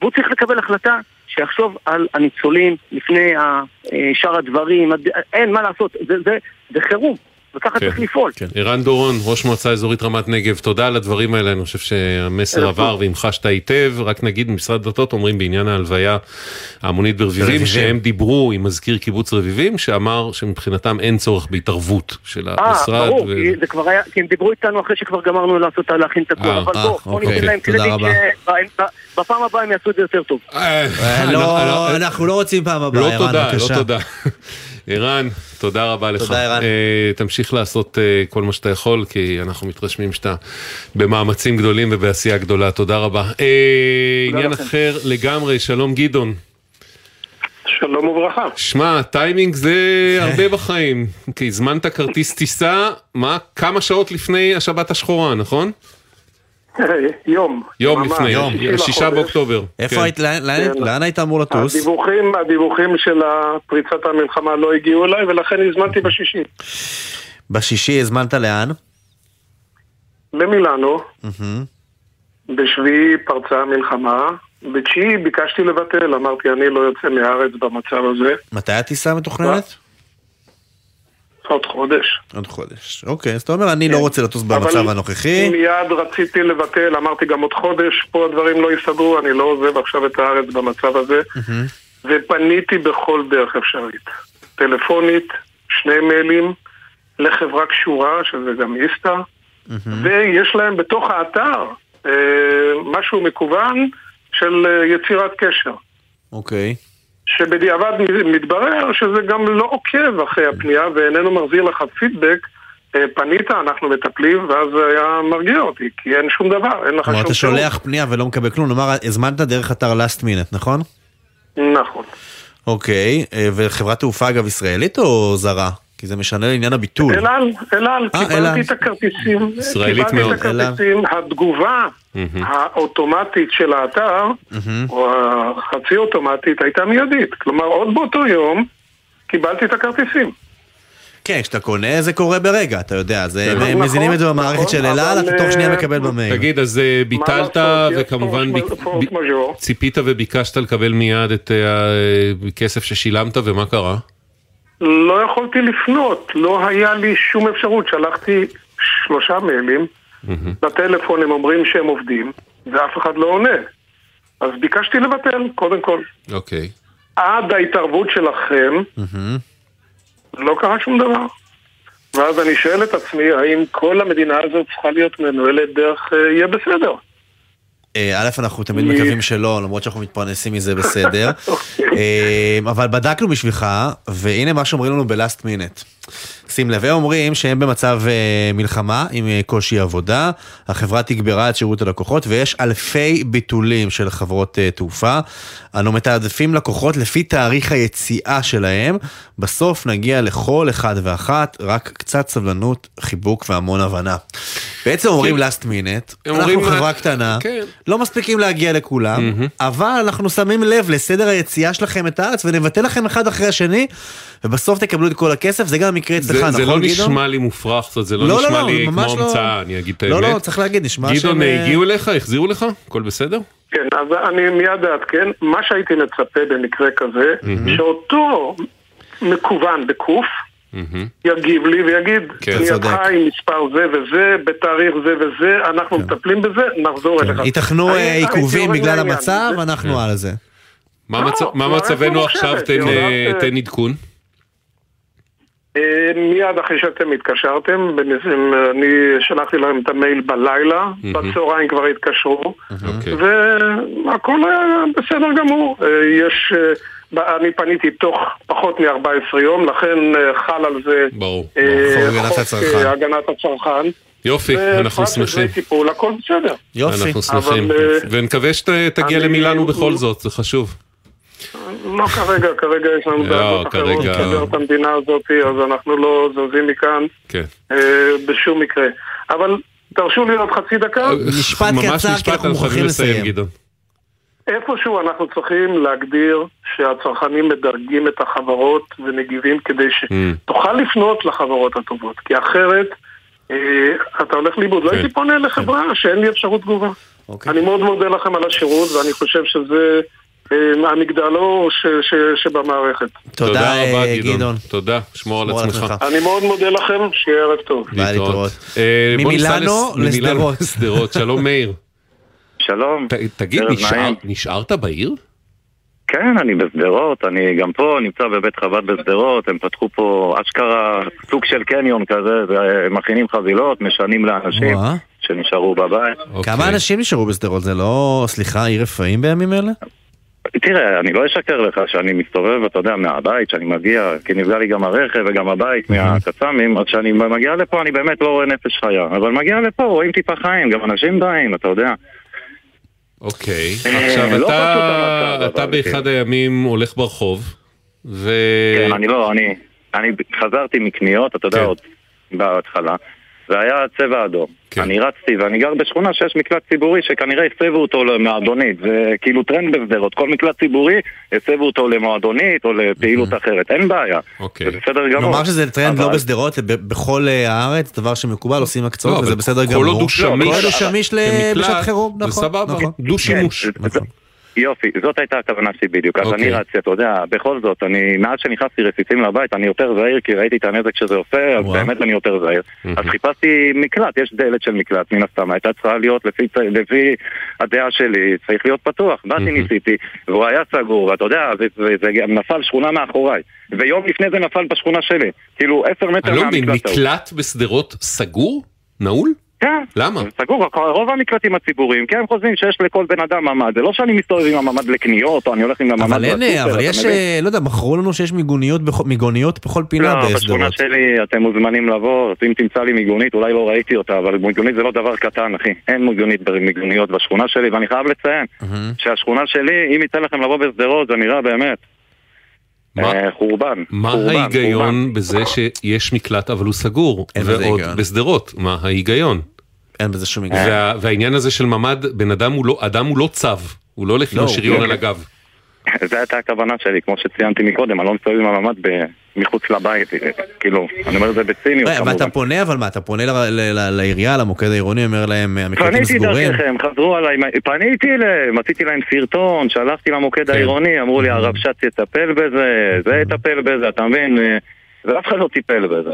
Speaker 12: והוא צריך לקבל החלטה שיחשוב על הניצולים לפני ה- אה, שאר הדברים, הד- אין מה לעשות, זה, זה, זה חירום, וככה
Speaker 9: כן.
Speaker 12: צריך לפעול.
Speaker 9: כן. ערן דורון, ראש מועצה אזורית רמת נגב, תודה על הדברים האלה, אני חושב שהמסר עבר. והמחשת היטב, רק נגיד משרד הדתות אומרים בעניין ההלוויה ההמונית ברביבים. שהם דיברו עם מזכיר קיבוץ רביבים, שאמר שמבחינתם אין צורך בהתערבות של
Speaker 12: אה,
Speaker 9: המשרד.
Speaker 12: ברור,
Speaker 9: ו-
Speaker 12: כי זה כבר היה, כי הם דיברו איתנו אחרי שכבר גמרנו לעשות, להכין את הכל,
Speaker 9: אה,
Speaker 12: אבל
Speaker 10: אה,
Speaker 12: בוא, בוא
Speaker 10: אוקיי,
Speaker 12: ניתן להם
Speaker 10: תודה
Speaker 12: קרדיט
Speaker 10: רבה.
Speaker 12: שבפעם הבאה הם יעשו את זה יותר טוב.
Speaker 9: אה,
Speaker 10: אה, לא, אנחנו לא רוצים פעם הבאה,
Speaker 9: לא
Speaker 10: ערן,
Speaker 9: תודה, לא
Speaker 10: בבקשה.
Speaker 9: תודה. ערן, תודה רבה לך.
Speaker 10: תודה, ערן.
Speaker 9: אה, תמשיך לעשות אה, כל מה שאתה יכול, כי אנחנו מתרשמים שאתה במאמצים גדולים ובעשייה גדולה. תודה רבה. אה, עניין
Speaker 12: לכם.
Speaker 9: אחר לגמרי, שלום גדעון.
Speaker 4: שלום וברכה.
Speaker 9: שמע, טיימינג זה הרבה בחיים. כי הזמנת כרטיס טיסה, מה? כמה שעות לפני השבת השחורה, נכון? *laughs*
Speaker 4: יום.
Speaker 9: יום
Speaker 4: ממש,
Speaker 9: לפני,
Speaker 4: שישי
Speaker 9: שישה. באוקטובר.
Speaker 10: איפה
Speaker 9: כן.
Speaker 10: היית, לאן-
Speaker 4: כן.
Speaker 10: לאן היית אמור לטוס?
Speaker 4: הדיווחים, הדיווחים של פריצת המלחמה לא הגיעו אליי ולכן הזמנתי בשישי.
Speaker 10: בשישי הזמנת לאן?
Speaker 4: למילאנו. בשביעי פרצה המלחמה, בתשיעי ביקשתי לבטל, אמרתי אני לא יוצא מהארץ במצב הזה,
Speaker 10: מתי הטיסה מתוכננת?
Speaker 4: עוד חודש.
Speaker 10: עוד חודש. אוקיי, אז אתה אומר, אני לא רוצה לטוס במצב
Speaker 4: אבל
Speaker 10: הנוכחי.
Speaker 4: מיד רציתי לבטל, אמרתי גם עוד חודש, פה הדברים לא יסתדרו, אני לא עוזב עכשיו את הארץ במצב הזה. ופניתי בכל דרך אפשרית. טלפונית, שני מיילים, לחברה קשורה, שזה גם איסתא, ויש להם בתוך האתר אה, משהו מקוון של אה, יצירת קשר.
Speaker 10: אוקיי.
Speaker 4: שבדיעבד מתברר שזה גם לא עוקב אחרי הפנייה ואיננו מחזיר לך פידבק. אה, פנית, אנחנו מטפלים, ואז היה מרגיע אותי, כי אין שום דבר, אין לך
Speaker 10: כלומר,
Speaker 4: שום
Speaker 10: אתה
Speaker 4: שירות.
Speaker 10: שולח פנייה ולא מקבל כלום, נאמר, הזמנת דרך אתר last minute, נכון?
Speaker 4: נכון.
Speaker 10: אוקיי, אה, וחברת תעופה אגב ישראלית או זרה? כי זה משנה לעניין הביטול.
Speaker 4: אל על, אל על,
Speaker 10: אה, אל על.
Speaker 4: קיבלתי את הכרטיסים,
Speaker 9: ישראלית
Speaker 4: קיבלתי את הכרטיסים, התגובה האוטומטית של האתר, או החצי אוטומטית, הייתה מיידית. כלומר, עוד באותו יום קיבלתי את הכרטיסים.
Speaker 10: כן, כשאתה קונה זה קורה ברגע, אתה יודע, זה. הם
Speaker 4: נכון,
Speaker 10: מזינים את זה במערכת
Speaker 4: נכון,
Speaker 10: של אל על,
Speaker 4: אבל,
Speaker 10: אתה תוך שנייה
Speaker 4: אה,
Speaker 10: מקבל במייל.
Speaker 9: תגיד, אז אה, ביטלת וכמובן ב-
Speaker 4: מז'ור.
Speaker 9: ציפית וביקשת לקבל מיד את הכסף ששילמת ומה קרה?
Speaker 4: לא יכולתי לפנות, לא היה לי שום אפשרות. שלחתי שלושה מיילים, בטלפון הם אומרים שהם עובדים, ואף אחד לא עונה. אז ביקשתי לבטל, קודם כל.
Speaker 9: אוקיי.
Speaker 4: עד ההתערבות שלכם,
Speaker 10: מהמם.
Speaker 4: לא קרה שום דבר. ואז אני שואל את עצמי, האם כל המדינה הזאת צריכה להיות מנוהלת דרך אה, יהיה בסדר?
Speaker 10: אה, א', אנחנו תמיד מקווים שלא, למרות שאנחנו מתפרנסים מזה בסדר. *laughs* אה, אבל בדקנו בשבילך, והנה מה שאומרים לנו בלאסט מינט. שים לב, הם אומרים שהם במצב אה, מלחמה עם אה, קושי עבודה, החברה תגברה את שירות הלקוחות ויש אלפי ביטולים של חברות אה, תעופה. אנו מתעדפים לקוחות לפי תאריך היציאה שלהם, בסוף נגיע לכל אחד ואחת, רק קצת סבלנות, חיבוק והמון הבנה. בעצם אומרים לאסט מינט,
Speaker 9: הם
Speaker 10: אנחנו
Speaker 9: אומרים,
Speaker 10: חברה קטנה,
Speaker 9: כן.
Speaker 10: לא מספיקים להגיע לכולם, אבל אנחנו שמים לב לסדר היציאה שלכם את הארץ ונבטל לכם אחד אחרי השני, ובסוף תקבלו את כל הכסף, זה גם יקרה אצלך,
Speaker 9: זה,
Speaker 10: נכון
Speaker 9: זה לא
Speaker 10: גדעון?
Speaker 9: נשמע לי מופרך, זאת אומרת, זה לא,
Speaker 10: לא, לא,
Speaker 9: נשמע
Speaker 10: לא,
Speaker 9: לי כמו
Speaker 10: לא.
Speaker 9: המצאה, אני אגיד את
Speaker 10: לא,
Speaker 9: האמת.
Speaker 10: לא, צריך להגיד, נשמע
Speaker 9: גדעון,
Speaker 10: שהם, אה,
Speaker 9: הגיעו אליך? החזירו לך? הכל בסדר?
Speaker 4: כן, אז אני מיד אעדכן. מה שהייתי מצפה במקרה כזה, שאותו מקוון בקוף, יגיב לי ויגיד,
Speaker 10: כן,
Speaker 4: פנייתך
Speaker 10: צודק.
Speaker 4: עם מספר זה וזה, בתאריך זה וזה, אנחנו מטפלים בזה, נחזור אליך.
Speaker 10: ייתכנו אה, עיכובים בגלל. המצב, אנחנו על זה.
Speaker 9: מה מצ- מה מצבנו עכשיו? תן, אה, תן עדכון.
Speaker 13: אה, מיד אחרי שאתם התקשרתם, אני שלחתי להם את המייל בלילה, בצהריים כבר התקשרו,
Speaker 9: אוקיי.
Speaker 13: והכל היה בסדר גמור. אה, יש, אה, אני פניתי תוך פחות מ-14 יום, לכן חל על זה
Speaker 9: ברור.
Speaker 10: חוק הגנת הצרכן.
Speaker 9: יופי, אנחנו שמחים.
Speaker 13: הכל בסדר.
Speaker 9: אנחנו שמחים. ונקווה שתגיע למילאנו בכל זאת, זה חשוב.
Speaker 13: לא כרגע, כרגע יש לנו
Speaker 9: לא,
Speaker 13: דאגות אחרות
Speaker 9: כרגע-
Speaker 13: לסדר את המדינה הזאת, אז אנחנו לא זזים מכאן
Speaker 9: כן.
Speaker 13: אה, בשום מקרה. אבל תרשו לי עוד חצי דקה.
Speaker 10: משפט
Speaker 9: ממש
Speaker 10: קצר, כי
Speaker 9: משפט,
Speaker 10: אנחנו מוכרחים לסיים.
Speaker 13: איפשהו אנחנו צריכים להגדיר שהצרכנים מדרגים את החברות ומגיבים כדי שתוכל לפנות לחברות הטובות, כי אחרת אה, אתה הולך לאיבוד. לא הייתי פונה לחברה שאין לי אפשרות תגובה. אני מאוד מודה לכם על השירות, ואני חושב שזה אה, המגדלור ש- ש- שבמערכת.
Speaker 10: תודה,
Speaker 9: רבה,
Speaker 10: אה,
Speaker 9: גדעון. תודה, שמור על עצמך.
Speaker 13: אני מאוד מודה לכם, שיהיה ערב טוב.
Speaker 10: ביי, להתראות.
Speaker 9: אה,
Speaker 10: ממילאנו לשדרות.
Speaker 9: לשדרות. שלום מאיר.
Speaker 14: שלום.
Speaker 9: תגיד. נשארת בעיר?
Speaker 14: כן, אני בשדרות, אני גם פה נמצא בבית חב"ד בשדרות, הם פתחו פה אשכרה סוג של קניון כזה, והם מכינים חבילות, משנים לאנשים
Speaker 10: וואה.
Speaker 14: שנשארו בבית.
Speaker 9: אוקיי.
Speaker 10: כמה אנשים נשארו בשדרות? זה לא, סליחה, עיר רפאים בימים אלה?
Speaker 14: תראה, אני לא אשקר לך שאני מסתובב, אתה יודע, מהבית, שאני מגיע, כי נפגע לי גם הרכב וגם הבית מהקסאמים, אז כשאני מגיע לפה אני באמת לא רואה נפש חיה, אבל מגיע לפה רואים טיפה חיים, גם אנשים באים, אתה יודע.
Speaker 9: אוקיי.
Speaker 14: אה,
Speaker 9: עכשיו
Speaker 14: לא
Speaker 9: אתה, באחד הימים הולך ברחוב, ו...
Speaker 14: כן, אני לא, אני, אני חזרתי מקניות, אתה יודע, עוד בהתחלה, והיה צבע אדום. אני רצתי, ואני גר בשכונה שיש מקלט ציבורי שכנראה הסבו אותו למועדונית. זה כאילו טרנד בשדרות, כל מקלט ציבורי הסבו אותו למועדונית או לפעילות אחרת, אין בעיה. זה בסדר גמור.
Speaker 10: נאמר שזה טרנד לא
Speaker 14: אבל-
Speaker 10: בשדרות, ב- בכל אה, הארץ, דבר שמקובל, עושים הקצות,
Speaker 9: לא,
Speaker 10: וזה בסדר
Speaker 9: כל
Speaker 10: גמור.
Speaker 9: שמיש
Speaker 10: כל עוד הוא שמיש ל-
Speaker 9: כמקלט,
Speaker 10: בשעת חירום,
Speaker 9: זה
Speaker 10: נכון.
Speaker 9: סבבה,
Speaker 10: נכון.
Speaker 9: דו-שימוש.
Speaker 14: יופי, זאת הייתה הכוונה שלי בדיוק. אז
Speaker 9: אוקיי.
Speaker 14: אני רצתי, אתה יודע, בכל זאת, אני, מאז שנכנסתי רסיסים לבית, אני יותר זהיר, כי ראיתי את הנזק שזה עושה, אז באמת אני יותר זהיר. אז חיפשתי מקלט, יש דלת של מקלט, מן הסתם, הייתה צריכה להיות, לפי, לפי הדעה שלי, צריך להיות פתוח. באתי, ניסיתי, והוא היה סגור, ואתה יודע, זה- זה זה נפל שכונה מאחוריי. ויום לפני זה נפל בשכונה שלי. כאילו, עשר מטר
Speaker 9: אני לא מבין,
Speaker 14: מהמקלט.
Speaker 9: מקלט בשדרות סגור? נעול?
Speaker 14: כן.
Speaker 9: למה?
Speaker 14: סגור, רוב המקלטים הציבוריים, כי הם חושבים שיש לכל בן אדם ממ"ד. זה לא שאני מסתובב עם הממ"ד לקניות, או אני הולך עם הממ"ד
Speaker 10: אבל אין, אבל יש? אה, לא יודע, מכרו לנו שיש מיגוניות בכל- מיגוניות בכל פינה
Speaker 14: לא, בשכונה. שלי אתם מוזמנים לבוא, אם תמצא לי מיגונית, אולי לא ראיתי אותה, אבל מיגונית זה לא דבר קטן, אחי. אין מיגונית מיגוניות בשכונה שלי, ואני חייב לציין שהשכונה שלי, אם יצא לכם לבוא בשדרות, זה נראה באמת
Speaker 9: מה-
Speaker 14: אה, חורבן.
Speaker 9: מה
Speaker 14: חורבן,
Speaker 9: ההיגיון בזה שיש מקלט אבל הוא סגור?
Speaker 10: אין בזה
Speaker 9: ועוד
Speaker 10: היגיון.
Speaker 9: בשדרות, מה ההיגיון?
Speaker 10: אין בזה שום היגיון.
Speaker 9: וה- והעניין הזה של ממ"ד, בן אדם הוא לא, אדם הוא לא צו, הוא לא הולך עם
Speaker 14: לא,
Speaker 9: השריון
Speaker 14: הוא-
Speaker 9: על הגב.
Speaker 14: זו הייתה הכוונה שלי, כמו שציינתי מקודם, אני לא מסתובב עם הממ"ד מחוץ לבית, כאילו, אני אומר את זה בציניות כמובן.
Speaker 10: ואתה פונה, אבל מה, אתה פונה לעירייה, למוקד העירוני, אומר להם, המקלטים
Speaker 14: פניתי
Speaker 10: סגורים?
Speaker 14: דרככם, חזרו עליי, פניתי אליהם, עשיתי להם סרטון, שלחתי למוקד העירוני, אמרו לי הרבש"ץ יטפל בזה, זה יטפל בזה, אתה מבין? ואף אחד לא טיפל בזה.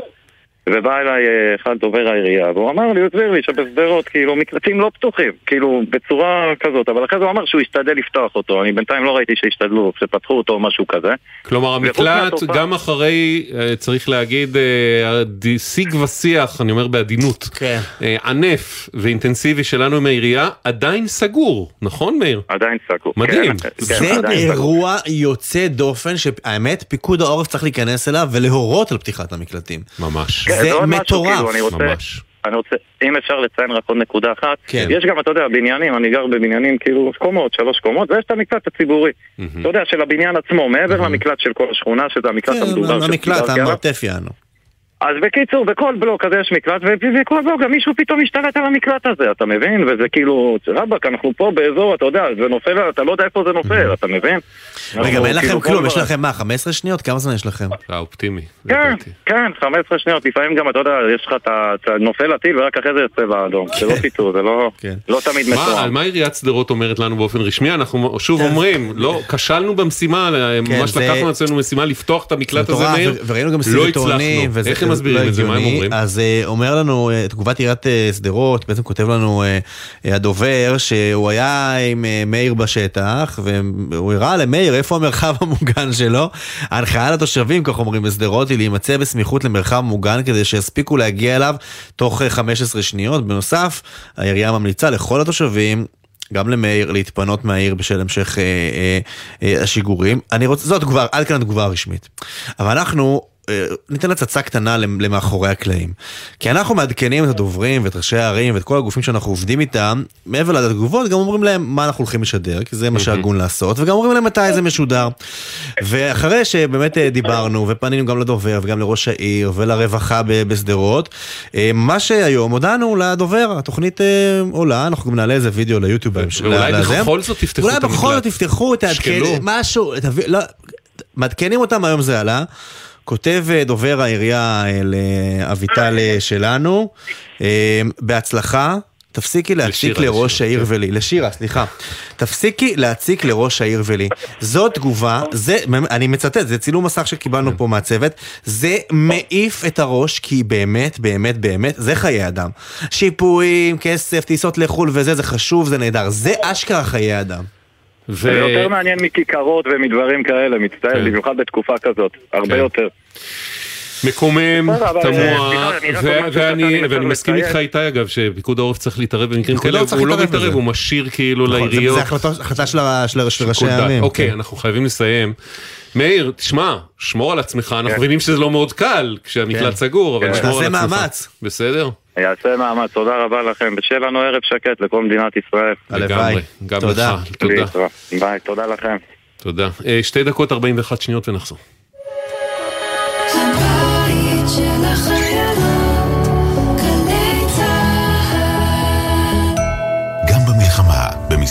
Speaker 14: ובא אליי אה, אחד דובר העירייה, והוא אמר לי, הוא הסביר לי שבשדרות, כאילו, מקלטים לא פתוחים, כאילו, בצורה כזאת, אבל אחרי זה הוא אמר שהוא ישתדל לפתוח אותו, אני בינתיים לא ראיתי שהשתדלו, שפתחו אותו או משהו כזה.
Speaker 9: כלומר המקלט
Speaker 14: מהתופעה-
Speaker 9: גם אחרי, אה, צריך להגיד, אה, שיג ושיח, אני אומר בעדינות,
Speaker 10: כן.
Speaker 9: ענף ואינטנסיבי שלנו עם העירייה, עדיין סגור, נכון מאיר?
Speaker 14: עדיין סגור.
Speaker 9: מדהים.
Speaker 14: כן,
Speaker 10: זה
Speaker 14: כן, עדיין סגור.
Speaker 10: אירוע יוצא דופן, שהאמת, פיקוד העורף צריך להיכנס אליו ולהורות על פתיחת המקלטים.
Speaker 9: ממש.
Speaker 14: כן,
Speaker 10: זה מטורף.
Speaker 14: כאילו, אני רוצה,
Speaker 9: ממש.
Speaker 14: אני רוצה, אם אפשר לציין רק עוד נקודה אחת,
Speaker 10: כן.
Speaker 14: יש גם, אתה יודע, בניינים, אני גר בבניינים כאילו קומות, שלוש קומות, ויש את המקלט הציבורי. אתה יודע, של הבניין עצמו, מעבר למקלט של כל השכונה, שזה המקלט המדובר.
Speaker 10: כן, המקלט. המרתף יענו.
Speaker 14: אז בקיצור, בכל בלוק כזה יש מקלט, ו- וכל בלוק גם מישהו פתאום משתלט על המקלט הזה, אתה מבין? וזה כאילו, רבאק, אנחנו פה באזור, אתה יודע, זה נופל, אתה לא יודע איפה זה נופל, אתה מבין?
Speaker 10: רגע,
Speaker 14: אנחנו
Speaker 10: ואין לכם
Speaker 14: כאילו
Speaker 10: כלום,
Speaker 14: כל
Speaker 10: יש לכם מה, 15 שניות? כמה זמן יש לכם?
Speaker 9: אה, אופטימי.
Speaker 14: כן, כן, 15 שניות, לפעמים גם, אתה יודע, יש לך את ה... אתה נופל הטיל ורק אחרי זה יש צבע אדום. זה לא פיצור, זה לא לא תמיד
Speaker 9: מה,
Speaker 14: מתואם.
Speaker 9: על מה עיריית שדרות אומרת לנו באופן רשמי? אנחנו שוב אומרים, לא, כשלנו במשימה,
Speaker 10: כן,
Speaker 9: ממש לקחנו מסבירים את זה? מה הם. אומרים?
Speaker 10: אז אה, אומר לנו, אה, תגובת עיריית אה, שדרות, בעצם כותב לנו הדובר שהוא היה עם מאיר בשטח, והוא הראה למאיר איפה המרחב *laughs* המוגן שלו. ההנחיה לתושבים, כך אומרים בשדרות, היא להימצא בסמיכות למרחב מוגן כדי שיספיקו להגיע אליו תוך אה, 15 שניות. בנוסף, העירייה ממליצה לכל התושבים גם למאיר להתפנות מהעיר בשל המשך אה, אה, אה, השיגורים. אני רוצה, זו התגובה, עד כאן התגובה הרשמית. אבל אנחנו ניתן הצצה קטנה למ- למאחורי הקלעים. כי אנחנו מעדכנים את הדוברים ואת ראשי הערים ואת כל הגופים שאנחנו עובדים איתם, מעבר לתגובות גם אומרים להם מה אנחנו הולכים לשדר, כי זה מה שהגון לעשות, וגם אומרים להם מתי זה משודר. ואחרי שבאמת אה, דיברנו ופנינו גם לדובר וגם לראש העיר ולרווחה בשדרות, אה, מה שהיום הודענו לדובר, התוכנית אה, עולה, אנחנו גם נעלה איזה וידאו ליוטיוב בהמשך.
Speaker 9: ואולי. בכל זאת תפתחו
Speaker 10: אולי
Speaker 9: את
Speaker 10: בכל זאת
Speaker 9: המקלט.
Speaker 10: תפתחו, תעדכן,
Speaker 9: שקלו.
Speaker 10: משהו, לא, מעדכנים אותם, היום זה עלה. כותב אה, דובר העירייה אה, לאביטל אה, שלנו, בהצלחה. תפסיקי להציק
Speaker 9: לשירה,
Speaker 10: לראש
Speaker 9: לשירה,
Speaker 10: העיר
Speaker 9: כן.
Speaker 10: ולי, לשירה, סליחה. תפסיקי להציק לראש העיר ולי. זו תגובה, זה, אני מצטט, זה צילום מסך שקיבלנו פה מהצוות, זה מעיף את הראש, כי באמת, באמת, באמת, זה חיי אדם. שיפועים, כסף, טיסות לחו"ל וזה, זה חשוב, זה נהדר. זה אשכרה חיי אדם.
Speaker 14: זה יותר מעניין מכיכרות ומדברים כאלה, מצטער,
Speaker 9: כן.
Speaker 14: במיוחד בתקופה כזאת, הרבה יותר.
Speaker 9: מקומם, תמוה,
Speaker 14: רק
Speaker 9: ו-
Speaker 14: אומר
Speaker 9: ואני מסכים איתך. איתי אגב, שפיקוד העורף צריך להתערב במקרים כאלה, הוא לא מתערב. הוא משאיר כאילו
Speaker 10: נכון,
Speaker 9: לעיריות.
Speaker 10: זה החלטה- של ראשי. הערים.
Speaker 9: אוקיי,
Speaker 10: כן.
Speaker 9: אנחנו חייבים לסיים. מאיר, תשמע, שמור על עצמך, אנחנו
Speaker 14: כן.
Speaker 9: מבינים שזה לא מאוד קל כשהמקלט
Speaker 14: כן.
Speaker 9: סגור, אבל
Speaker 14: כן.
Speaker 9: שמור על
Speaker 10: תעשה
Speaker 9: עצמך.
Speaker 10: מאמץ.
Speaker 9: בסדר?
Speaker 14: יעשה מאמץ, תודה רבה לכם, ושיהיה לנו ערב שקט לכל מדינת ישראל.
Speaker 9: לגמרי, גם
Speaker 10: תודה.
Speaker 9: לך, תודה.
Speaker 14: ביי, תודה לכם.
Speaker 9: תודה. אה, שתי דקות 41 שניות ונחזור.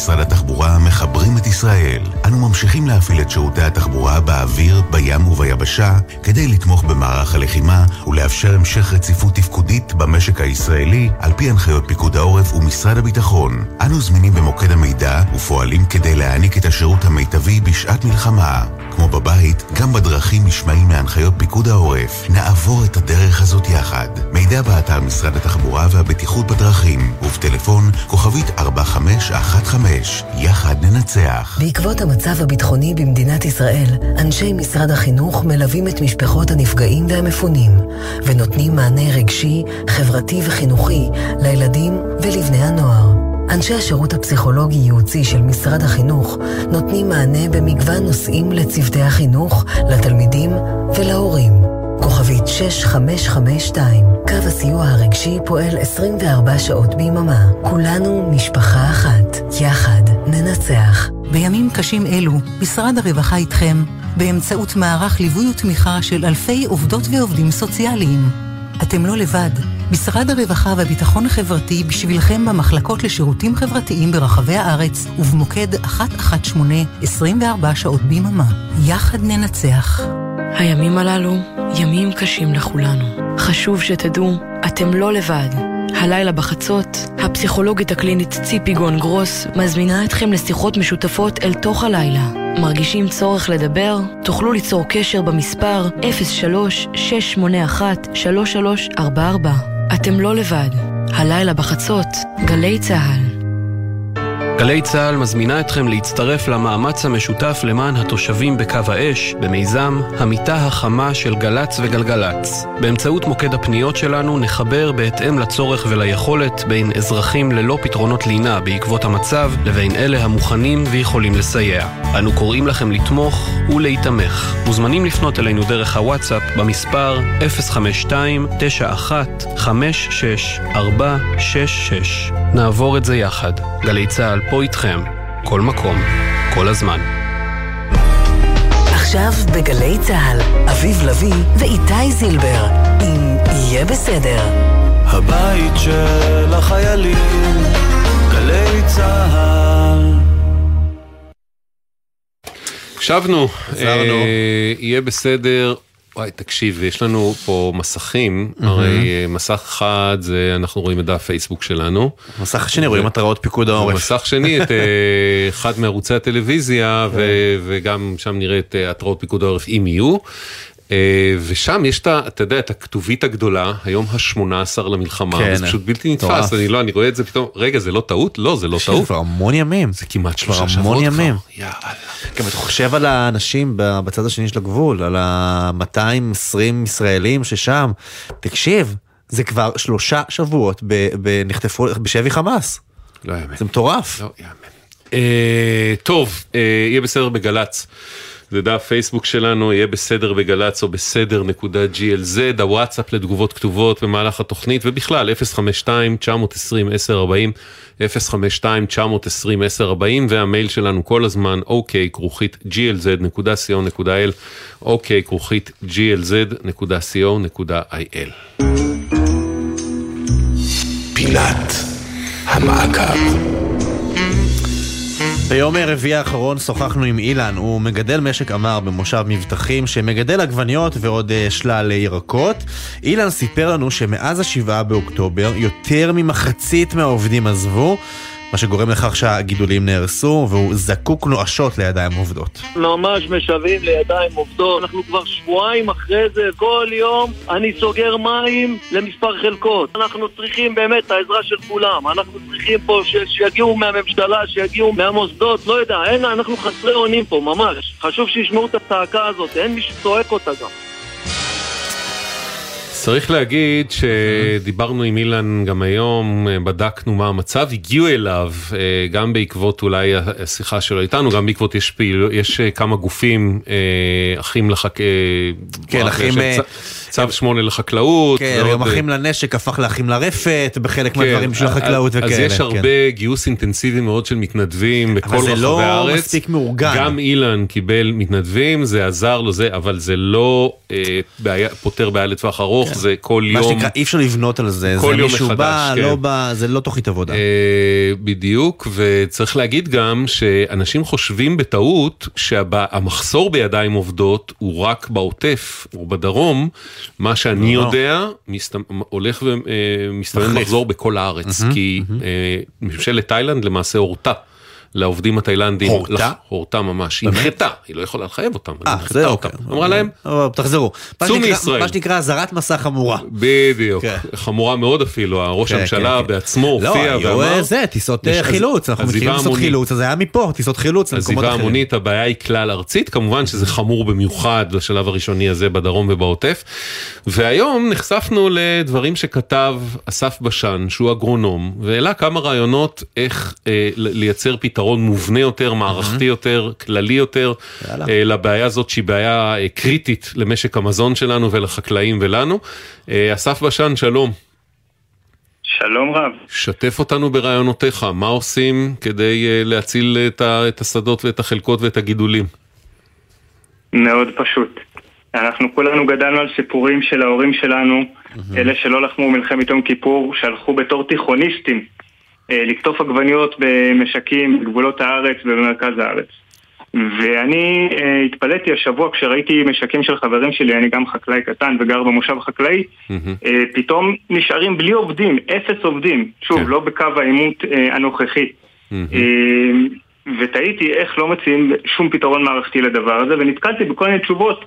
Speaker 15: במשרד התחבורה מחברים את ישראל. אנו ממשיכים להפעיל את שירותי התחבורה באוויר, בים וביבשה, כדי לתמוך במערך הלחימה ולאפשר המשך רציפות תפקודית במשק הישראלי, על פי הנחיות פיקוד העורף ומשרד הביטחון. אנו זמינים במוקד המידע ופועלים כדי להעניק את השירות המיטבי בשעת מלחמה. כמו בבית, גם בדרכים נשמעים להנחיות פיקוד העורף. נעבור את הדרך הזאת יחד. מידע באתר משרד התחבורה והבטיחות בדרכים, ובטלפון כוכבית 4515. יחד ננצח.
Speaker 1: בעקבות המצב הביטחוני במדינת ישראל, אנשי משרד החינוך מלווים את משפחות הנפגעים והמפונים, ונותנים מענה רגשי, חברתי וחינוכי לילדים ולבני הנוער. אנשי השירות הפסיכולוגי-ייעוצי של משרד החינוך נותנים מענה במגוון נושאים לצוותי החינוך, לתלמידים ולהורים. כוכבית 6552, קו הסיוע הרגשי פועל 24 שעות ביממה. כולנו משפחה אחת. יחד ננצח.
Speaker 16: בימים קשים אלו, משרד הרווחה איתכם, באמצעות מערך ליווי ותמיכה של אלפי עובדות ועובדים סוציאליים. אתם לא לבד. משרד הרווחה והביטחון החברתי בשבילכם במחלקות לשירותים חברתיים ברחבי הארץ ובמוקד 118 24 שעות ביממה. יחד ננצח.
Speaker 17: הימים הללו ימים קשים לכולנו. חשוב שתדעו, אתם לא לבד. הלילה בחצות, הפסיכולוגית הקלינית ציפי גון גרוס מזמינה אתכם לשיחות משותפות אל תוך הלילה. מרגישים צורך לדבר? תוכלו ליצור קשר במספר 03-681-3344. אתם לא לבד. הלילה בחצות, גלי צה"ל.
Speaker 18: גלי צה"ל מזמינה אתכם להצטרף למאמץ המשותף למען התושבים בקו האש, במיזם המיטה החמה של גל"צ וגלגלצ. באמצעות מוקד הפניות שלנו נחבר בהתאם לצורך וליכולת בין אזרחים ללא פתרונות לינה בעקבות המצב, לבין אלה המוכנים ויכולים לסייע. אנו קוראים לכם לתמוך ולהיתמך. מוזמנים לפנות אלינו דרך הוואטסאפ במספר 052-91-56-466. נעבור את זה יחד. גלי צה"ל פה איתכם, כל מקום, כל הזמן.
Speaker 1: עכשיו בגלי צה"ל, אביב לביא ואיתי זילבר, אם יהיה בסדר.
Speaker 8: הבית של החיילים, גלי צה"ל.
Speaker 9: שבנו. אה, יהיה בסדר. וואי, תקשיב, יש לנו פה מסכים, הרי אה, מסך אחד זה, אנחנו רואים את דף פייסבוק שלנו.
Speaker 10: מסך שני רואים התראות פיקוד העורף.
Speaker 9: מסך שני את אה, *laughs* אחד מערוצי הטלוויזיה, ו- וגם שם נראה את אה, התראות פיקוד העורף אם יהיו. אה, ושם יש את. אתה יודע, את הכתובית הגדולה, היום ה-18 למלחמה,
Speaker 10: כן,
Speaker 9: זה פשוט בלתי
Speaker 10: מטורף.
Speaker 9: נתפס, אני לא, אני רואה את זה פתאום, רגע, זה לא טעות? לא, זה לא טעות.
Speaker 10: כבר המון ימים.
Speaker 9: זה כמעט
Speaker 10: כבר
Speaker 9: שלושה
Speaker 10: המון
Speaker 9: שבועות
Speaker 10: ימים.
Speaker 9: כבר.
Speaker 10: גם אתה חושב על האנשים בצד השני של הגבול, על ה-220 ישראלים ששם. תקשיב, זה כבר שלושה שבועות נחטפו בשבי חמאס.
Speaker 9: לא יאמן.
Speaker 10: זה מטורף.
Speaker 9: לא יאמן. אה, טוב, אה, יהיה בסדר בגל"צ. זה דף פייסבוק שלנו, יהיה בסדר בגל"צ או בסדר נקודה glz, הוואטסאפ לתגובות כתובות במהלך התוכנית, ובכלל 052-920-1040, 052-920-1040, והמייל שלנו כל הזמן, אוקיי, כרוכית glz.co.il, אוקיי, כרוכית glz.co.il.
Speaker 7: פינת המעקב.
Speaker 10: ביום רביעי האחרון שוחחנו עם אילן, הוא מגדל משק אמר במושב מבטחים שמגדל עגבניות ועוד אה, שלל אה, ירקות. אילן סיפר לנו שמאז השבעה באוקטובר יותר ממחצית מהעובדים עזבו, מה שגורם לכך שהגידולים נהרסו והוא זקוק נואשות לידיים עובדות.
Speaker 19: ממש משוועים לידיים עובדות. אנחנו כבר שבועיים אחרי זה, כל יום אני סוגר מים למספר חלקות. אנחנו צריכים באמת את העזרה של כולם. אנחנו צריכים פה ש- שיגיעו מהממשלה, שיגיעו מהמוסדות, לא יודע, אין, אנחנו חסרי אונים פה, ממש. חשוב שישמעו את הצעקה הזאת, אין מי שצועק אותה גם.
Speaker 9: צריך להגיד שדיברנו עם אילן גם היום, בדקנו מה המצב, הגיעו אליו אה, גם בעקבות אולי השיחה שלו איתנו, גם בעקבות יש פעיל, יש אה, כמה גופים, אה, אחים לחק... אה,
Speaker 10: כן, אחים,
Speaker 9: צו שמונה לחקלאות.
Speaker 10: כן,
Speaker 9: ועוד,
Speaker 10: גם
Speaker 9: אה,
Speaker 10: אחים לנשק הפך לאחים לרפת בחלק
Speaker 9: כן,
Speaker 10: מהדברים של
Speaker 9: אז-
Speaker 10: החקלאות וכאלה.
Speaker 9: אז יש
Speaker 10: כן.
Speaker 9: הרבה גיוס אינטנסיבי מאוד של מתנדבים בכל
Speaker 10: זה
Speaker 9: רחבי
Speaker 10: לא
Speaker 9: הארץ.
Speaker 10: מספיק מאורגן.
Speaker 9: גם אילן קיבל מתנדבים, זה עזר לו זה, אבל זה לא אה, בעיה, פותר בעיה לטווח ארוך, זה כל
Speaker 10: מה
Speaker 9: יום.
Speaker 10: שנקרא, אי אפשר לבנות על זה, זה מישהו
Speaker 9: מחדש,
Speaker 10: בא,
Speaker 9: כן.
Speaker 10: לא בא, זה לא תוכנית עבודה.
Speaker 9: אה, בדיוק, וצריך להגיד גם שאנשים חושבים בטעות שהמחסור בידיים עובדות הוא רק בעוטף או בדרום, מה שאני
Speaker 10: לא.
Speaker 9: יודע, מסת- הולך ומסתמן. מחזור בכל הארץ, כי אה, ממשלת תאילנד למעשה הורתה. לעובדים התאילנדים,
Speaker 10: הורתה?
Speaker 9: הורתה ממש, היא? הנחתה, היא לא יכולה לחייב אותם,
Speaker 10: אה,
Speaker 9: היא הנחתה
Speaker 10: זה
Speaker 9: אותם,
Speaker 10: אוקיי.
Speaker 9: אמרה להם,
Speaker 10: אבל תחזרו.
Speaker 9: צאו מישראל.
Speaker 10: מה שנקרא אזהרת מסע חמורה.
Speaker 9: בדיוק,
Speaker 10: כן.
Speaker 9: חמורה מאוד אפילו, הראש
Speaker 10: כן,
Speaker 9: הממשלה
Speaker 10: כן.
Speaker 9: בעצמו
Speaker 10: לא,
Speaker 9: הופיע
Speaker 10: היו
Speaker 9: ואמר,
Speaker 10: אה, זה, טיסות אה, חילוץ, אנחנו
Speaker 9: עזיבה
Speaker 10: מכירים טיסות. חילוץ, אז היה מפה, טיסות חילוץ למקומות
Speaker 9: עזיבה
Speaker 10: אחרים.
Speaker 9: המונית, הבעיה היא כלל ארצית, כמובן שזה חמור במיוחד בשלב הראשוני הזה בדרום ובעוטף. והיום נחשפנו לדברים שכתב אסף בשן, שהוא אגרונום, והעלה כמה רעיונות איך אה, לייצר פתרון מובנה יותר, מערכתי יותר, כללי יותר, אה, לבעיה הזאת שהיא בעיה אה, קריטית למשק המזון שלנו ולחקלאים ולנו. אה, אסף בשן, שלום.
Speaker 20: שלום רב.
Speaker 9: שתף אותנו ברעיונותיך, מה עושים כדי להציל את ה- את השדות ואת החלקות ואת הגידולים?
Speaker 20: מאוד פשוט. אנחנו כולנו גדלנו על סיפורים של ההורים שלנו, אלה שלא לחמו מלחמת יום כיפור, שהלכו בתור תיכוניסטים לקטוף עגבניות במשקים בגבולות הארץ ובמרכז הארץ. ואני אה, התפלאתי השבוע כשראיתי משקים של חברים שלי, אני גם חקלאי קטן וגר במושב חקלאי, אה, פתאום נשארים בלי עובדים, אפס עובדים, שוב, לא בקו העימות אה, הנוכחי. אה, ותהיתי איך לא מציעים שום פתרון מערכתי לדבר הזה, ונתקלתי בכל מיני תשובות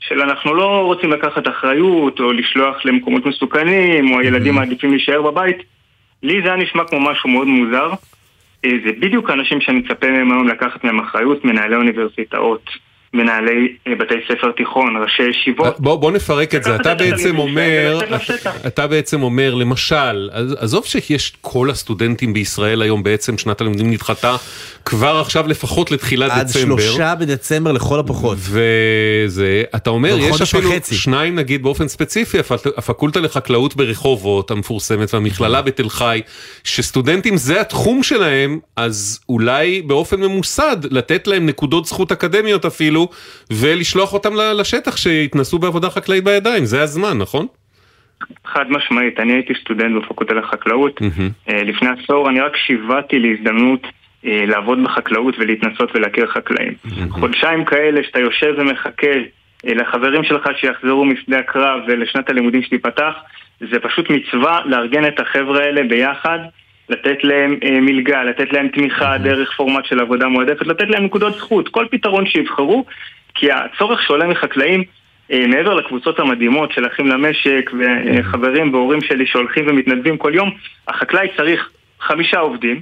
Speaker 20: של אנחנו לא רוצים לקחת אחריות, או לשלוח למקומות מסוכנים, או הילדים מעדיפים להישאר בבית. לי זה היה נשמע כמו משהו מאוד מוזר. אה, זה בדיוק האנשים שאני מצפה מהם היום לקחת מהם אחריות, מנהלי אוניברסיטאות, מנהלי אה, בתי ספר תיכון, ראשי ישיבות.
Speaker 9: בוא, בוא נפרק את זה, אתה בעצם אומר,
Speaker 20: לשטח.
Speaker 9: אתה בעצם אומר, למשל, עז- עזוב שיש כל הסטודנטים בישראל היום בעצם שנת הלימודים נדחתה כבר עכשיו לפחות לתחילת
Speaker 10: עד
Speaker 9: דצמבר.
Speaker 10: שלושה בדצמבר לכל הפחות.
Speaker 9: וזה, אתה אומר, יש אפילו
Speaker 10: וחצי.
Speaker 9: שניים נגיד באופן ספציפי, הפ- הפקולטה לחקלאות ברחובות המפורסמת והמכללה בתל חי, שסטודנטים זה התחום שלהם, אז אולי באופן ממוסד לתת להם נקודות זכות אקדמיות אפילו, ולשלוח אותם לשטח שיתנסו בעבודה חקלאית בידיים, זה הזמן, נכון?
Speaker 20: חד משמעית, אני הייתי סטודנט בפקולטה לחקלאות. אה, לפני עשור אני רק שיוועתי להזדמנות אה, לעבוד בחקלאות ולהתנסות ולהכיר חקלאים. חודשיים כאלה שאתה יושב ומחכה אה, לחברים שלך שיחזרו משדה הקרב ולשנת הלימודים שתיפתח, זה פשוט מצווה לארגן את החבר'ה האלה ביחד, לתת להם אה, מלגה, לתת להם תמיכה דרך פורמט של עבודה מועדפת, לתת להם נקודות זכות, כל פתרון שיבחרו, כי הצורך שעולה מחקלאים אה, מעבר לקבוצות המדהימות של אחים למשק וחברים והורים שלי שהולכים ומתנדבים כל יום, החקלאי צריך חמישה עובדים.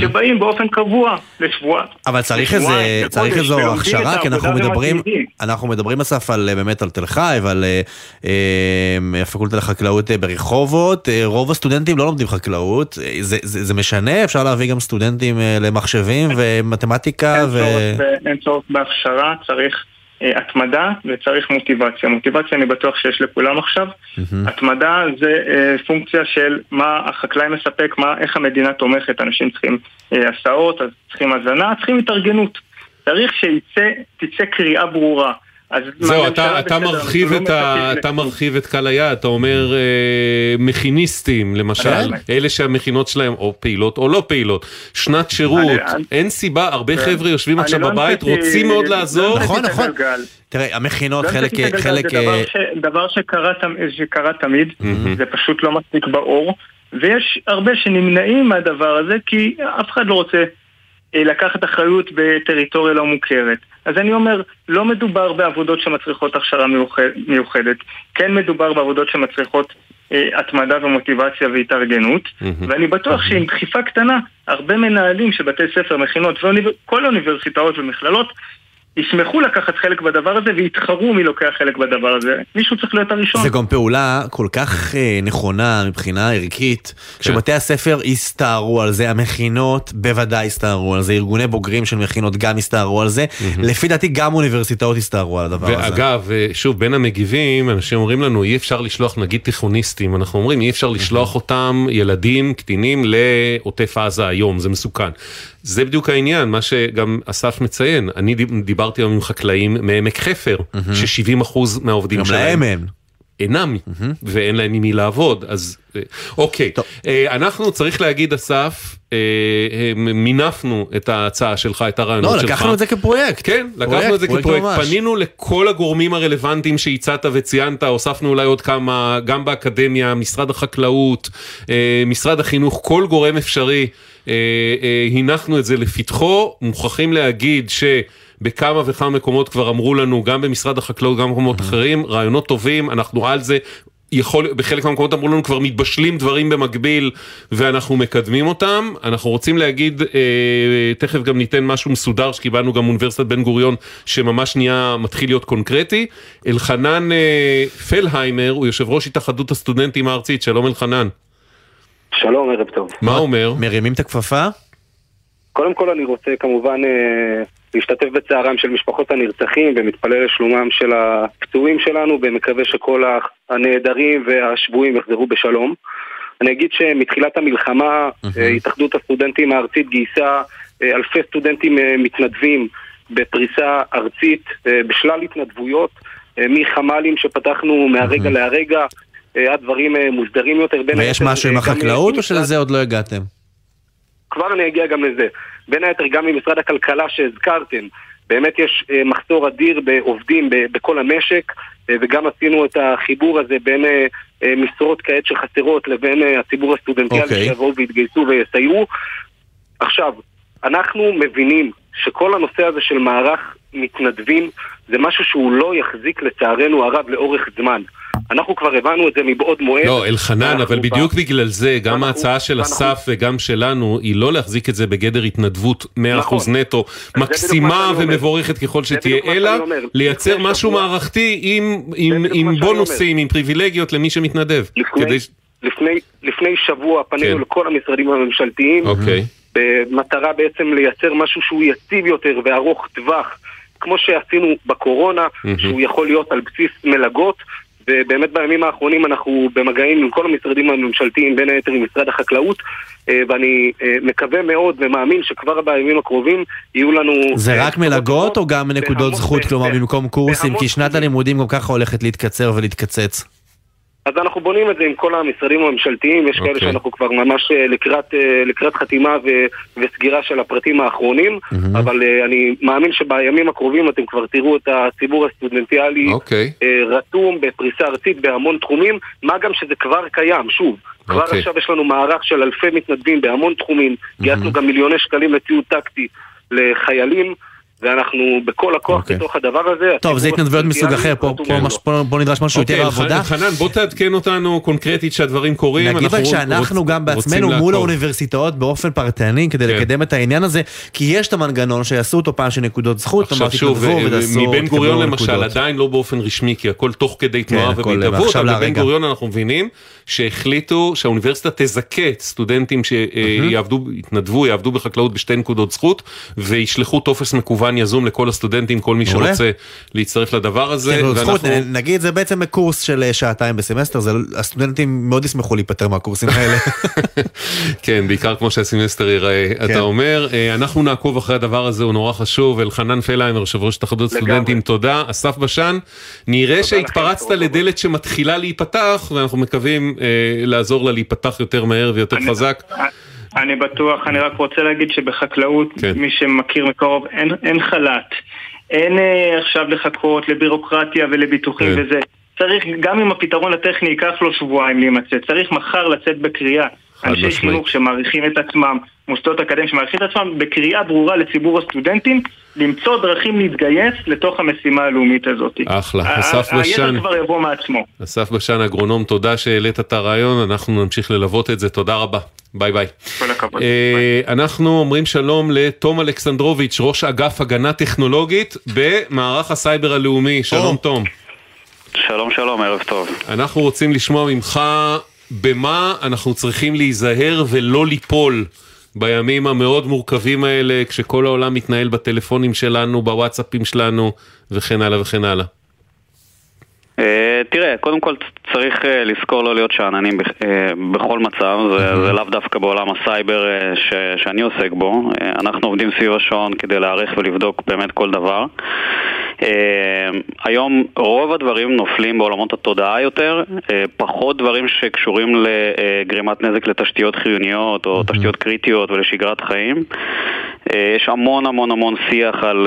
Speaker 20: שבאים באופן קבוע לשבוע.
Speaker 10: אבל צריך איזה, צריך איזו הכשרה, כי אנחנו מדברים. אנחנו מדברים אסף על אה, באמת על תל חי ועל אה, אה, הפקולטה לחקלאות אה, ברחובות, רוב הסטודנטים לא לומדים חקלאות, זה, זה, זה משנה, אפשר להביא גם סטודנטים למחשבים ומתמטיקה ו...
Speaker 20: אין צורך בהכשרה, צריך התמדה וצריך מוטיבציה. מוטיבציה אני בטוח שיש לכולם עכשיו. התמדה זה אה, פונקציה של מה החקלאי מספק, מה, איך המדינה תומכת. אנשים צריכים אה, הסעות, צריכים הזנה, צריכים התארגנות. צריך שתצא קריאה ברורה.
Speaker 9: זהו, אתה, אתה, מרחיב
Speaker 20: אנחנו
Speaker 9: את
Speaker 20: לא
Speaker 9: ה, אתה מרחיב את קהל היעד, אתה אומר אה, מכיניסטים, למשל,
Speaker 20: כן.
Speaker 9: אלה שהמכינות שלהם או פעילות או לא פעילות, שנת שירות, אין סיבה, הרבה
Speaker 20: כן.
Speaker 9: חבר'ה יושבים עכשיו
Speaker 20: לא
Speaker 9: בבית, רוצים מאוד
Speaker 20: לא
Speaker 9: לעזור.
Speaker 20: המצאתי את הגלגל.
Speaker 10: תראה, המכינות,
Speaker 20: לא
Speaker 10: חלק, חלק,
Speaker 20: דבר,
Speaker 10: אה,
Speaker 20: דבר שקרה, תמ- שקרה תמיד. זה פשוט לא מספיק באור, ויש הרבה שנמנעים מהדבר הזה, כי אף אחד לא רוצה לקחת אחריות בטריטוריה לא מוכרת. אז אני אומר, לא מדובר בעבודות שמצריכות הכשרה מיוחד, מיוחדת, כן מדובר בעבודות שמצריכות אה, התמדה ומוטיבציה והתארגנות, ואני בטוח שעם דחיפה קטנה, הרבה מנהלים של בתי ספר, מכינות וכל האוניברסיטאות ומכללות ישמחו לקחת חלק בדבר הזה ויתחרו מי לוקח חלק בדבר הזה. מישהו צריך להיות הראשון.
Speaker 10: זה גם פעולה כל כך אה, נכונה מבחינה ערכית, שבתי הספר הסתערו על זה, המכינות בוודאי הסתערו על זה, ארגוני בוגרים של מכינות גם הסתערו על זה, לפי דעתי גם אוניברסיטאות הסתערו על הדבר הזה.
Speaker 9: ואגב, אה, שוב, בין המגיבים, אנשים אומרים לנו, אי אפשר לשלוח נגיד תיכוניסטים, אנחנו אומרים, אי אפשר לשלוח אותם, ילדים, קטינים, לעוטף עזה היום, זה מסוכן. זה בדיוק העניין, מה שגם אסף מציין, אני דיב- דיברתי היום עם חקלאים מעמק חפר, ש-70% מהעובדים
Speaker 10: גם
Speaker 9: שלהם
Speaker 10: להם אין.
Speaker 9: אינם, ואין להם עם מי לעבוד, אז אה, אוקיי. אה, אנחנו, צריך להגיד, אסף, אה, מינפנו את ההצעה שלך, את הרעיונות
Speaker 10: לא,
Speaker 9: שלך.
Speaker 10: לקחנו את זה כפרויקט.
Speaker 9: כן, לקחנו
Speaker 10: פרויקט,
Speaker 9: את זה
Speaker 10: פרויקט
Speaker 9: כפרויקט,
Speaker 10: ממש.
Speaker 9: פנינו לכל הגורמים הרלוונטיים שהצעת וציינת, הוספנו אולי עוד כמה, גם באקדמיה, משרד החקלאות, משרד החינוך, כל גורם אפשרי, הנחנו את זה לפתחו, מוכרחים להגיד ש... בכמה וכמה מקומות כבר אמרו לנו, גם במשרד החקלאות, גם במקומות אחרים, רעיונות טובים, אנחנו על זה. יכול, בחלק מהמקומות אמרו לנו כבר מתבשלים דברים במקביל ואנחנו מקדמים אותם. אנחנו רוצים להגיד, אה, תכף גם ניתן משהו מסודר שקיבלנו גם מאוניברסיטת בן גוריון שממש נהיה, מתחיל להיות קונקרטי. אלחנן אה, פלהיימר הוא יושב ראש התאחדות הסטודנטים הארצית, שלום אלחנן.
Speaker 21: שלום, ערב טוב.
Speaker 9: מה אומר?
Speaker 10: מרימים את הכפפה?
Speaker 21: קודם כל אני רוצה כמובן אה, להשתתף בצערם של משפחות הנרצחים ומתפלל לשלומם של הפצועים שלנו ומקווה שכל הנעדרים והשבויים יחזרו בשלום. אני אגיד שמתחילת המלחמה אה, התאחדות הסטודנטים הארצית גייסה אה, אלפי סטודנטים אה, מתנדבים בפריסה ארצית אה, בשלל התנדבויות, אה, מחמ"לים שפתחנו מהרגע להרגע עד דברים מוסדרים יותר.
Speaker 10: ויש משהו עם החקלאות או שלזה עוד לא הגעתם?
Speaker 21: כבר אני אגיע גם לזה. בין היתר גם ממשרד הכלכלה שהזכרתם, באמת יש אה, מחסור אדיר בעובדים בכל המשק, אה, וגם עשינו את החיבור הזה בין אה, משרות כעת שחסרות לבין הציבור הסטודנטיאלי
Speaker 10: אוקיי.
Speaker 21: שיבואו ויתגייסו ויסייעו. עכשיו, אנחנו מבינים שכל הנושא הזה של מערך מתנדבים זה משהו שהוא לא יחזיק לצערנו הרב לאורך זמן. אנחנו כבר הבנו את זה מבעוד מועד.
Speaker 9: לא, אלחנן,
Speaker 21: אנחנו
Speaker 9: אבל בדיוק בגלל זה, גם ההצעה של
Speaker 21: ואנחנו-
Speaker 9: אסף וגם שלנו, היא לא להחזיק את זה בגדר התנדבות 100%
Speaker 21: נכון.
Speaker 9: נטו, מקסימה. ומבורכת ככל שתהיה, אלא. לייצר משהו מערכתי עם- עם- עם בונוסים, עם פריבילגיות למי שמתנדב.
Speaker 21: לפני,
Speaker 9: כדי-
Speaker 21: לפני, לפני שבוע פנינו
Speaker 9: כן.
Speaker 21: לכל המשרדים הממשלתיים
Speaker 9: אוקיי.
Speaker 21: במטרה בעצם לייצר משהו שהוא יציב יותר וארוך טווח כמו שעשינו בקורונה,
Speaker 9: מהמם.
Speaker 21: שהוא יכול להיות על בסיס מלגות ובאמת בימים האחרונים אנחנו במגעים עם כל המשרדים הממשלתיים, בין היתר עם משרד החקלאות אה, ואני אה, מקווה מאוד ומאמין שכבר בימים הקרובים יהיו לנו...
Speaker 10: זה
Speaker 21: אה,
Speaker 10: רק מלגות או גם נקודות זכות, כלומר במקום קורסים? כי שנת הלימודים גם ככה הולכת להתקצר ולהתקצץ.
Speaker 21: אז אנחנו בונים את זה עם כל המשרדים הממשלתיים, יש כאלה
Speaker 10: אוקיי.
Speaker 21: שאנחנו כבר ממש אה, לקראת, אה, לקראת חתימה ו- וסגירה של הפרטים האחרונים, אבל אה, אני מאמין שבימים הקרובים אתם כבר תראו את הציבור הסטודנטיאלי
Speaker 9: אוקיי.
Speaker 21: אה, רתום בפריסה ארצית בהמון תחומים, מה גם שזה כבר קיים, שוב. כבר
Speaker 9: אוקיי.
Speaker 21: עכשיו יש לנו מערך של אלפי מתנדבים בהמון תחומים, גייסנו גם מיליוני שקלים לציוד טקטי לחיילים, ואנחנו בכל הכוח
Speaker 10: אוקיי.
Speaker 21: בתוך הדבר הזה.
Speaker 10: טוב, זה התנדבויות מסוג אחר, פה- פה. מש- פה פה נדרש משהו יותר
Speaker 9: אוקיי,
Speaker 10: עבודה.
Speaker 9: חנן, בוא תעדכן אותנו קונקרטית שהדברים קורים.
Speaker 10: נגיד
Speaker 9: אנחנו
Speaker 10: רק שאנחנו
Speaker 9: רוצ-
Speaker 10: גם בעצמנו מול
Speaker 9: לעקוב.
Speaker 10: האוניברסיטאות באופן פרטני כדי
Speaker 9: כן.
Speaker 10: לקדם את העניין הזה, כי יש את המנגנון שיעשו אותו פעם של נקודות זכות, כלומר
Speaker 9: עכשיו שוב,
Speaker 10: תתנדבו
Speaker 9: אה,
Speaker 10: ותעשו,
Speaker 9: מבן גוריון למשל,
Speaker 10: נקודות.
Speaker 9: עדיין לא באופן רשמי, כי הכל תוך כדי תנועה
Speaker 10: הכל
Speaker 9: ובהתהוות, אבל בבן
Speaker 10: להרגע.
Speaker 9: גוריון אנחנו מבינים שהחליטו שהאוניברסיטה תזכה סטודנטים שיעבדו, יתנדבו, יעבדו בחקלאות בשתי נקודות זכות, וישלחו טופס מקוון יזום לכל הסטודנטים, כל מי
Speaker 10: מעולה.
Speaker 9: שרוצה להצטרף לדבר הזה.
Speaker 10: זכות,
Speaker 9: ואנחנו-
Speaker 10: נ- נגיד זה בעצם קורס של אה, שעתיים בסמסטר, זה- הסטודנטים מאוד ישמחו להיפטר מהקורסים *laughs* האלה.
Speaker 9: כן, בעיקר כמו שהסמסטר ייראה,
Speaker 10: כן.
Speaker 9: אתה אומר. אה, אנחנו נעקוב אחרי הדבר הזה, הוא נורא חשוב. אלחנן פלהיימר, יושב ראש התאחדות
Speaker 21: לגמרי.
Speaker 9: סטודנטים, תודה. אסף בשן, נראה שהתפרצת לדלת שמתחילה להיפתח, ואנחנו מקווים אה, לעזור לה להיפתח יותר מהר ויותר חזק.
Speaker 20: אני בטוח, אני רק רוצה להגיד שבחקלאות,
Speaker 9: כן.
Speaker 20: מי שמכיר מקרוב, אין, אין חל"ת. אין אה, עכשיו לחכות לבירוקרטיה ולביטוחים
Speaker 9: כן.
Speaker 20: וזה. צריך, גם אם הפתרון הטכני ייקח לו שבועיים להימצא, צריך מחר לצאת בקריאה. אנשי
Speaker 9: משמעית.
Speaker 20: חינוך שמעריכים את עצמם, מוסדות אקדמיים שמעריכים את עצמם, בקריאה ברורה לציבור הסטודנטים, למצוא דרכים להתגייס לתוך המשימה הלאומית הזאת.
Speaker 9: אחלה. אסף בשן.
Speaker 20: הידע כבר יבוא מעצמו.
Speaker 9: אסף בשן, אגרונום, תודה שהעלית את הרעיון, אנחנו נמשיך ללוות את זה, תודה רבה. ביי ביי.
Speaker 20: כל הכבוד.
Speaker 9: אה, אנחנו אומרים שלום לתום אלכסנדרוביץ', ראש אגף הגנה טכנולוגית במערך הסייבר הלאומי. שלום תום.
Speaker 22: שלום שלום, ערב טוב.
Speaker 9: אנחנו רוצים לשמוע ממך במה אנחנו צריכים להיזהר ולא ליפול בימים המאוד מורכבים האלה, כשכל העולם מתנהל בטלפונים שלנו, בוואטסאפים שלנו, וכן הלאה וכן הלאה.
Speaker 22: אה, תראה, קודם כל צריך אה, לזכור לא להיות שאננים בכ- אה, בכל מצב, זה, זה לאו דווקא בעולם הסייבר ש, שאני עוסק בו. אנחנו עובדים סביב השעון כדי להעריך ולבדוק באמת כל דבר. היום רוב הדברים נופלים בעולמות התודעה יותר, פחות דברים שקשורים לגרימת נזק לתשתיות חיוניות או תשתיות קריטיות ולשגרת חיים. יש המון המון המון שיח על...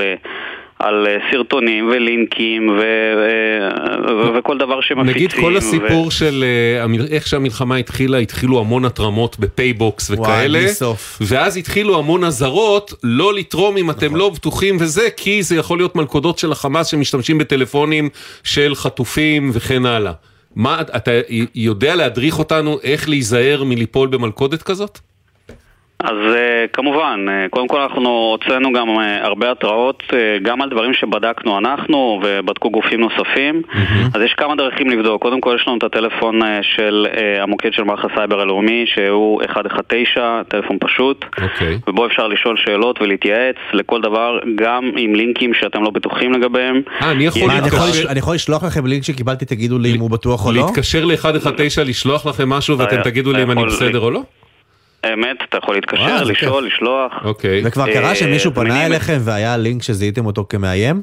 Speaker 22: על אה, סרטונים ולינקים ו- ו- וכל דבר שמפיצים.
Speaker 9: נגיד כל
Speaker 22: ו-
Speaker 9: הסיפור של אה, איך שהמלחמה התחילה, התחילו המון התרמות בפייבוקס
Speaker 10: וואי,
Speaker 9: וכאלה,
Speaker 10: בלי סוף.
Speaker 9: ואז התחילו המון אזהרות לא לתרום אם אתם לא בטוחים וזה, כי זה יכול להיות מלכודות של החמאס שמשתמשים בטלפונים של חטופים וכן הלאה. מה, אתה יודע להדריך אותנו איך להיזהר מליפול במלכודת כזאת?
Speaker 22: אז uh, כמובן, uh, קודם כל אנחנו הוצאנו גם uh, הרבה התראות, uh, גם על דברים שבדקנו אנחנו ובדקו גופים נוספים. אז יש כמה דרכים לבדוק. קודם כל יש לנו את הטלפון uh, של uh, המוקד של מערך הסייבר הלאומי, שהוא 119, טלפון פשוט.
Speaker 9: אוקיי.
Speaker 22: ובו אפשר לשאול שאלות ולהתייעץ לכל דבר, גם עם לינקים שאתם לא בטוחים לגביהם.
Speaker 9: אה, אני יכול
Speaker 10: אני יכול
Speaker 22: התקשר-
Speaker 10: לש- אני יכול לשלוח לכם לינק שקיבלתי, תגידו לי אם הוא בטוח או לא?
Speaker 9: להתקשר ל-119, לשלוח לכם משהו ואתם תגידו לי אם אני בסדר או לא?
Speaker 22: אמת, אתה יכול להתקשר,
Speaker 10: וואו,
Speaker 22: לשאול, לשלוח.
Speaker 9: אוקיי.
Speaker 10: וכבר קרה
Speaker 22: אה,
Speaker 10: שמישהו פנה אליכם והיה לינק שזיהיתם אותו כמאיים?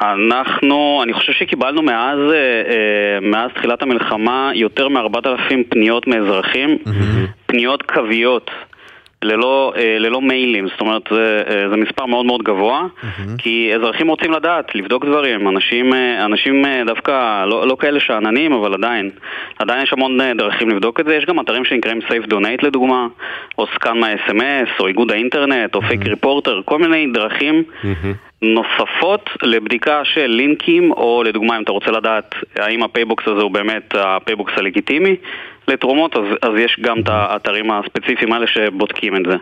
Speaker 22: אנחנו, אני חושב שקיבלנו מאז, אה, אה, מאז תחילת המלחמה יותר מ-4,000 פניות מאזרחים, פניות קוויות. ללא, אה, ללא מיילים, זאת אומרת זה, אה, זה מספר מאוד מאוד גבוה כי אזרחים רוצים לדעת, לבדוק דברים, אנשים, אה, אנשים דווקא לא, לא כאלה שאננים אבל עדיין, עדיין יש המון דרכים לבדוק את זה, יש גם אתרים שנקראים Safe Donate לדוגמה, או Scan My SMS, או איגוד האינטרנט, או Fake Reporter, כל מיני דרכים נוספות לבדיקה של לינקים, או לדוגמה אם אתה רוצה לדעת האם הפייבוקס הזה הוא באמת הפייבוקס הלגיטימי לתרומות, אז, אז יש גם את האתרים הספציפיים האלה שבודקים את זה.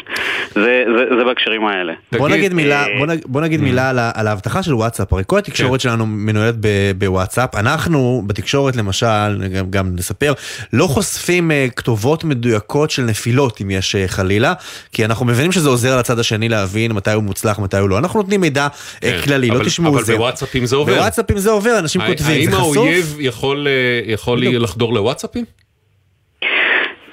Speaker 22: זה, זה, זה בהקשרים האלה.
Speaker 10: בוא נגיד מילה,
Speaker 22: אה,
Speaker 10: בוא נג- בוא נגיד מילה על על האבטחה של וואטסאפ, הרי כל התקשורת שלנו מנוהלת בוואטסאפ, אנחנו בתקשורת למשל, גם- גם נספר, לא חושפים אה, כתובות מדויקות של נפילות אם יש אה, חלילה, כי אנחנו מבינים שזה עוזר לצד השני להבין מתי הוא מוצלח, מתי הוא לא, אנחנו נותנים מידע אה,
Speaker 9: כן,
Speaker 10: כללי, לא
Speaker 9: אבל-
Speaker 10: תשמעו
Speaker 9: אבל
Speaker 10: זה.
Speaker 9: בוואטסאפים זה עובר.
Speaker 10: בוואטסאפים זה עובר, אנשים כותבים,
Speaker 9: האם
Speaker 10: זה חשוף?
Speaker 9: האויב יכול אה, יכול לחדור לוואטסאפים?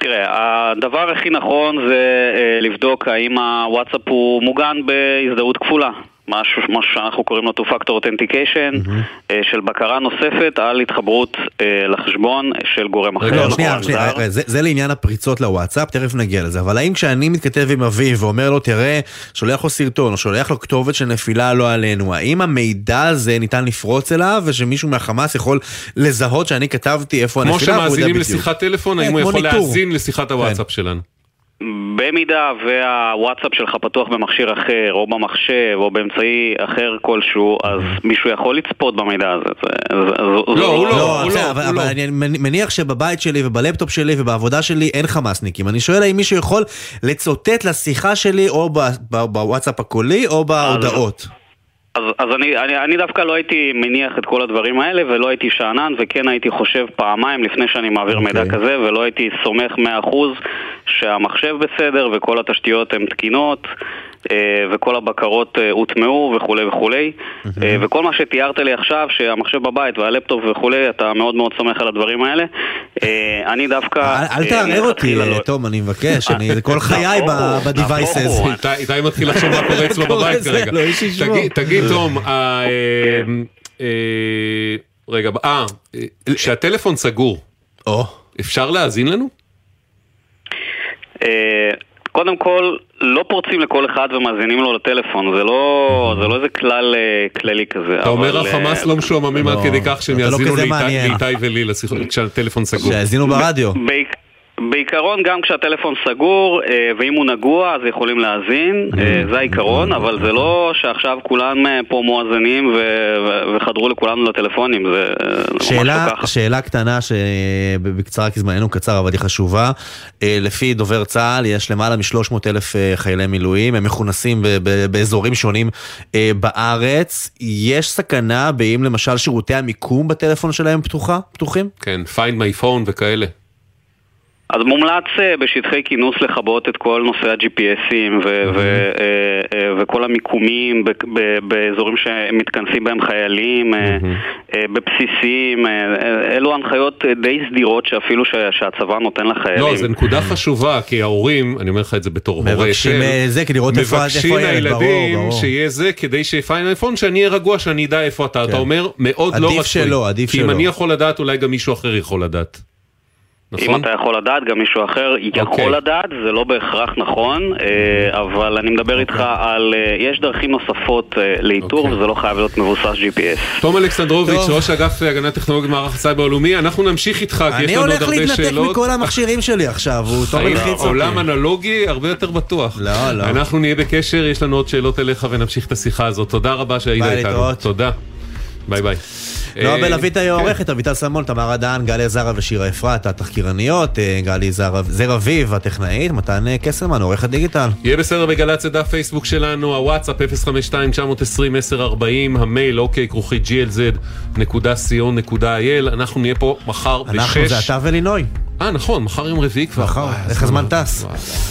Speaker 22: תראה, הדבר הכי נכון זה אה, לבדוק האם הוואטסאפ הוא מוגן בהזדהות כפולה. משהו, משהו שאנחנו קוראים לו two factor authentication, אה, של בקרה נוספת על התחברות אה, לחשבון של גורם אחר.
Speaker 10: רגע, שנייה,
Speaker 22: גורם
Speaker 10: שנייה,
Speaker 22: זר.
Speaker 10: רגע, זה, זה לעניין הפריצות לוואטסאפ, תכף נגיע לזה, אבל האם כשאני מתכתב עם אביו ואומר לו, תראה, שולח לו סרטון, או שולח לו כתובת של נפילה לא עלינו, האם המידע הזה ניתן לפרוץ אליו, ושמישהו מהחמאס יכול לזהות שאני כתבתי איפה
Speaker 9: כמו
Speaker 10: הנפילה, יודע
Speaker 9: שמאזינים? לשיחת טלפון,
Speaker 10: כן,
Speaker 9: האם הוא
Speaker 10: כמו
Speaker 9: יכול. להאזין לשיחת הוואטסאפ שלנו?
Speaker 22: במידה והוואטסאפ שלך פתוח במכשיר אחר, או במחשב, או באמצעי אחר כלשהו, אז מישהו יכול לצפות במידע הזה. זה- זה- זה- זה
Speaker 10: הוא לא, אבל אבל אני מניח שבבית שלי ובלפטופ שלי ובעבודה שלי אין חמאסניקים. אני שואל האם מישהו יכול לצוטט לשיחה שלי או בוואטסאפ הקולי או בהודעות.
Speaker 22: אז, אז אני, אני, אני דווקא לא הייתי מניח את כל הדברים האלה ולא הייתי שאנן וכן הייתי חושב פעמיים לפני שאני מעביר okay. מידע כזה ולא הייתי סומך 100% שהמחשב בסדר וכל התשתיות הן תקינות וכל הבקרות אה, הוטמעו וכולי וכולי. אה, וכל מה שתיארת לי עכשיו שהמחשב בבית והלפטופ וכולי אתה מאוד מאוד סומך על הדברים האלה. אה, אני דווקא...
Speaker 10: אל
Speaker 22: אה,
Speaker 10: תערער אותי,
Speaker 22: לא-
Speaker 10: תום, אני מבקש, אני זה כל *laughs* חיי ב-devices.
Speaker 9: איתי- מתחיל לחשוב מה קורה אצלו *laughs* בבית
Speaker 10: זה,
Speaker 9: כרגע.
Speaker 10: לא.
Speaker 9: תגיד- תגיד תום, אה, אה, רגע, אה, אה, כשהטלפון סגור, אפשר להאזין לנו?
Speaker 22: קודם כל, לא פורצים לכל אחד ומאזינים לו לטלפון, זה לא, זה לא איזה כלל אה, כללי כזה.
Speaker 9: אתה אומר החמאס
Speaker 22: אה,
Speaker 9: לא משועממים עד כדי כך שהם
Speaker 10: לא
Speaker 9: יאזינו לאיתי- ולי לשיחות- כשהטלפון סגור.
Speaker 10: שיאזינו ברדיו.
Speaker 22: בעיק- בעיקרון גם כשהטלפון סגור אה, ואם הוא נגוע אז יכולים להאזין, אה, זה העיקרון, אבל זה לא שעכשיו כולם אה, פה מואזנים ו- ו- וחדרו לכולנו לטלפונים, זה אה, זה ממש
Speaker 10: שאלה,
Speaker 22: לא ככה.
Speaker 10: שאלה קטנה שבקצרה כי זמננו קצר אבל היא חשובה. אה, לפי דובר צה"ל יש למעלה מ-300 אלף אה, חיילי מילואים, הם מכונסים ב- ב- באזורים שונים אה, בארץ. יש סכנה באם למשל שירותי המיקום בטלפון שלהם פתוחה, פתוחים?
Speaker 9: כן, find my phone וכאלה.
Speaker 22: אז מומלץ אה, בשטחי כינוס לכבות את כל נושא ה-GPSים ו- ו- אה, אה, וכל המיקומים ב- ב- באזורים שמתכנסים בהם חיילים, אה, בבסיסים, אלו הנחיות די סדירות שאפילו ש- שהצבא נותן לחיילים.
Speaker 9: לא, זו נקודה חשובה, כי ההורים, אני אומר לך את זה בתור הורה
Speaker 10: מבקשים, זה, כדי לראות איפה-
Speaker 9: מבקשים
Speaker 10: הילד, ברור,
Speaker 9: מהילדים
Speaker 10: ברור.
Speaker 9: שיהיה זה, כדי שיפיין אייפון, שאני אהיה רגוע, שאני אדע איפה אתה. אתה
Speaker 10: כן.
Speaker 9: אומר, מאוד לא
Speaker 10: עדיף
Speaker 9: רצוי.
Speaker 10: שלא, עדיף
Speaker 9: כי אם
Speaker 10: שלא.
Speaker 9: אני יכול לדעת, אולי גם מישהו אחר יכול לדעת.
Speaker 22: אם
Speaker 9: נכון?
Speaker 22: אתה יכול לדעת, גם מישהו אחר יכול
Speaker 9: אוקיי.
Speaker 22: לדעת, זה לא בהכרח נכון, אה, אבל אני מדבר איתך
Speaker 9: אוקיי.
Speaker 22: על... אה, יש דרכים נוספות אה, לאיתור, וזה לא חייב להיות מבוסס GPS.
Speaker 9: תום אלכסנדרוביץ'. ראש אגף הגנת טכנולוגיה במערך הסייבר הלאומי, אנחנו נמשיך איתך, כי יש
Speaker 10: אני
Speaker 9: לנו עוד
Speaker 10: הולך
Speaker 9: הרבה
Speaker 10: להתנתק
Speaker 9: שאלות.
Speaker 10: מכל המכשירים שלי עכשיו, הוא תום הלחיץ אותי.
Speaker 9: עולם אנלוגי הרבה יותר בטוח.
Speaker 10: לא, לא.
Speaker 9: אנחנו נהיה בקשר, יש לנו עוד שאלות אליך ונמשיך את השיחה הזאת. תודה רבה שהיית
Speaker 10: ביי,
Speaker 9: איתנו.
Speaker 10: להתראות.
Speaker 9: תודה. ביי ביי.
Speaker 10: נועה
Speaker 9: אה,
Speaker 10: בלווית היא. העורכת, אביטל סלמון, תמר אדן, גליה זרה ושירה אפרת, התחקירניות, אה, גלי זר אביב, הטכנאית, מתן אה, קסלמן, עורך הדיגיטל.
Speaker 9: יהיה בסדר בגל"צ דף פייסבוק שלנו, הוואטסאפ 052-920-1040, המייל אוקיי כרוכית glz.co.il, אנחנו נהיה פה מחר בשש.
Speaker 10: אנחנו זה אתה ולינוי.
Speaker 9: אה נכון, מחר יום רביעי כבר.
Speaker 10: מחר,
Speaker 9: וואי,
Speaker 10: איך הזמן טס.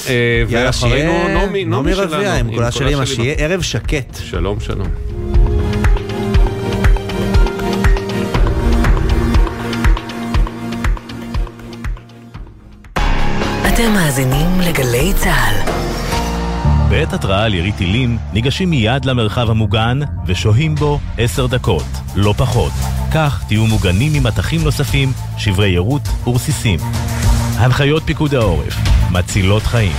Speaker 9: אה, ואחרינו נעמי, נעמי שלנו.
Speaker 10: רביע עם קולה של אמא, שיהיה ערב שקט.
Speaker 9: שלום, שלום.
Speaker 1: אתם מאזינים לגלי צה"ל.
Speaker 23: בעת התרעה על ירי טילים, ניגשים מיד למרחב המוגן ושוהים בו עשר דקות, לא פחות. כך תהיו מוגנים ממטחים נוספים, שברי יירוט ורסיסים. הנחיות פיקוד העורף, מצילות חיים.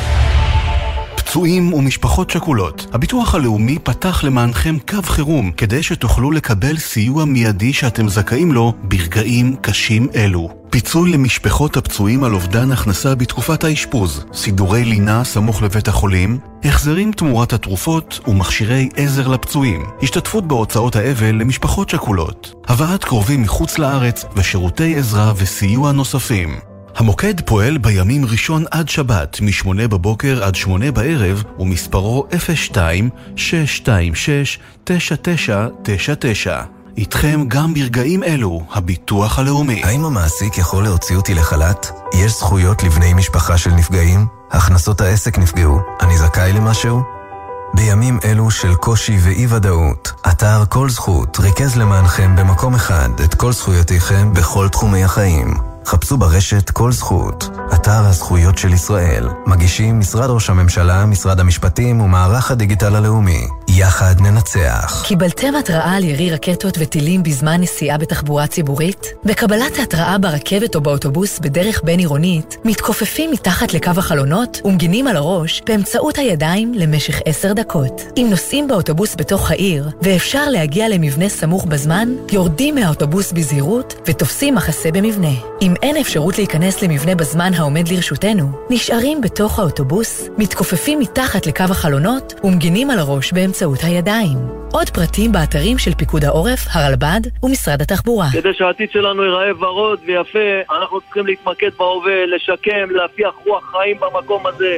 Speaker 24: פצועים ומשפחות שכולות, הביטוח הלאומי פתח למענכם קו חירום כדי שתוכלו לקבל סיוע מיידי שאתם זכאים לו ברגעים קשים אלו. פיצוי למשפחות הפצועים על אובדן הכנסה בתקופת האשפוז, סידורי לינה סמוך לבית החולים, החזרים תמורת התרופות ומכשירי עזר לפצועים, השתתפות בהוצאות האבל למשפחות שכולות, הבאת קרובים מחוץ לארץ ושירותי עזרה וסיוע נוספים. המוקד פועל בימים ראשון עד שבת, מ-8 בבוקר עד 8 בערב, ומספרו 02-626-9999. איתכם גם ברגעים אלו, הביטוח הלאומי.
Speaker 25: האם המעסיק יכול להוציא אותי לחל"ת? יש זכויות לבני משפחה של נפגעים? הכנסות העסק נפגעו, אני זכאי למשהו? בימים אלו של קושי ואי-ודאות, אתר כל זכות ריכז למענכם במקום אחד את כל זכויותיכם בכל תחומי החיים. חפשו ברשת כל זכות, אתר הזכויות של ישראל. מגישים משרד ראש הממשלה, משרד המשפטים ומערך הדיגיטל הלאומי. יחד ננצח.
Speaker 26: קיבלתם התראה על ירי רקטות וטילים בזמן נסיעה בתחבורה ציבורית? בקבלת ההתראה ברכבת או באוטובוס בדרך בין-עירונית, מתכופפים מתחת לקו החלונות ומגינים על הראש באמצעות הידיים למשך עשר דקות. אם נוסעים באוטובוס בתוך העיר, ואפשר להגיע למבנה סמוך בזמן, יורדים מהאוטובוס בזהירות ותופסים מחסה במבנה. אם אם אין אפשרות להיכנס למבנה בזמן העומד לרשותנו, נשארים בתוך האוטובוס, מתכופפים מתחת לקו החלונות ומגינים על הראש באמצעות הידיים. עוד פרטים באתרים של פיקוד העורף, הרלב"ד ומשרד התחבורה.
Speaker 19: כדי שהעתיד שלנו ייראה ורוד ויפה, אנחנו צריכים להתמקד בהווה, לשקם, להפיח רוח חיים במקום הזה.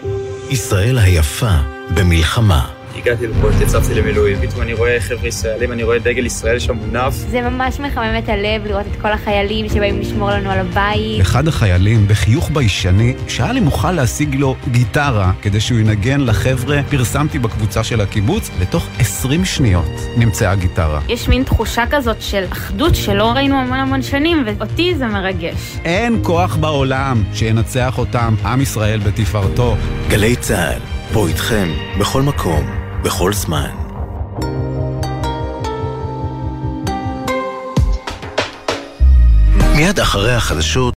Speaker 7: ישראל היפה במלחמה.
Speaker 27: הגעתי לפה, התייצבתי למילואים, פתאום אני רואה חבר'ה ישראלים, אני רואה דגל ישראל שם מונף.
Speaker 28: זה ממש מחמם את הלב לראות את כל החיילים שבאים לשמור לנו על הבית.
Speaker 25: אחד החיילים, בחיוך ביישני, שהיה לי מוכן להשיג לו גיטרה כדי שהוא ינגן לחבר'ה, פרסמתי בקבוצה של הקיבוץ, לתוך 20 שניות נמצאה גיטרה.
Speaker 28: יש מין תחושה כזאת של אחדות שלא ראינו המון המון שנים, ואותי זה מרגש.
Speaker 25: אין כוח בעולם שינצח אותם, עם ישראל בתפארתו.
Speaker 7: גלי צה"ל, פה איתכם, בכל מקום, בכל זמן. מיד אחרי החדשות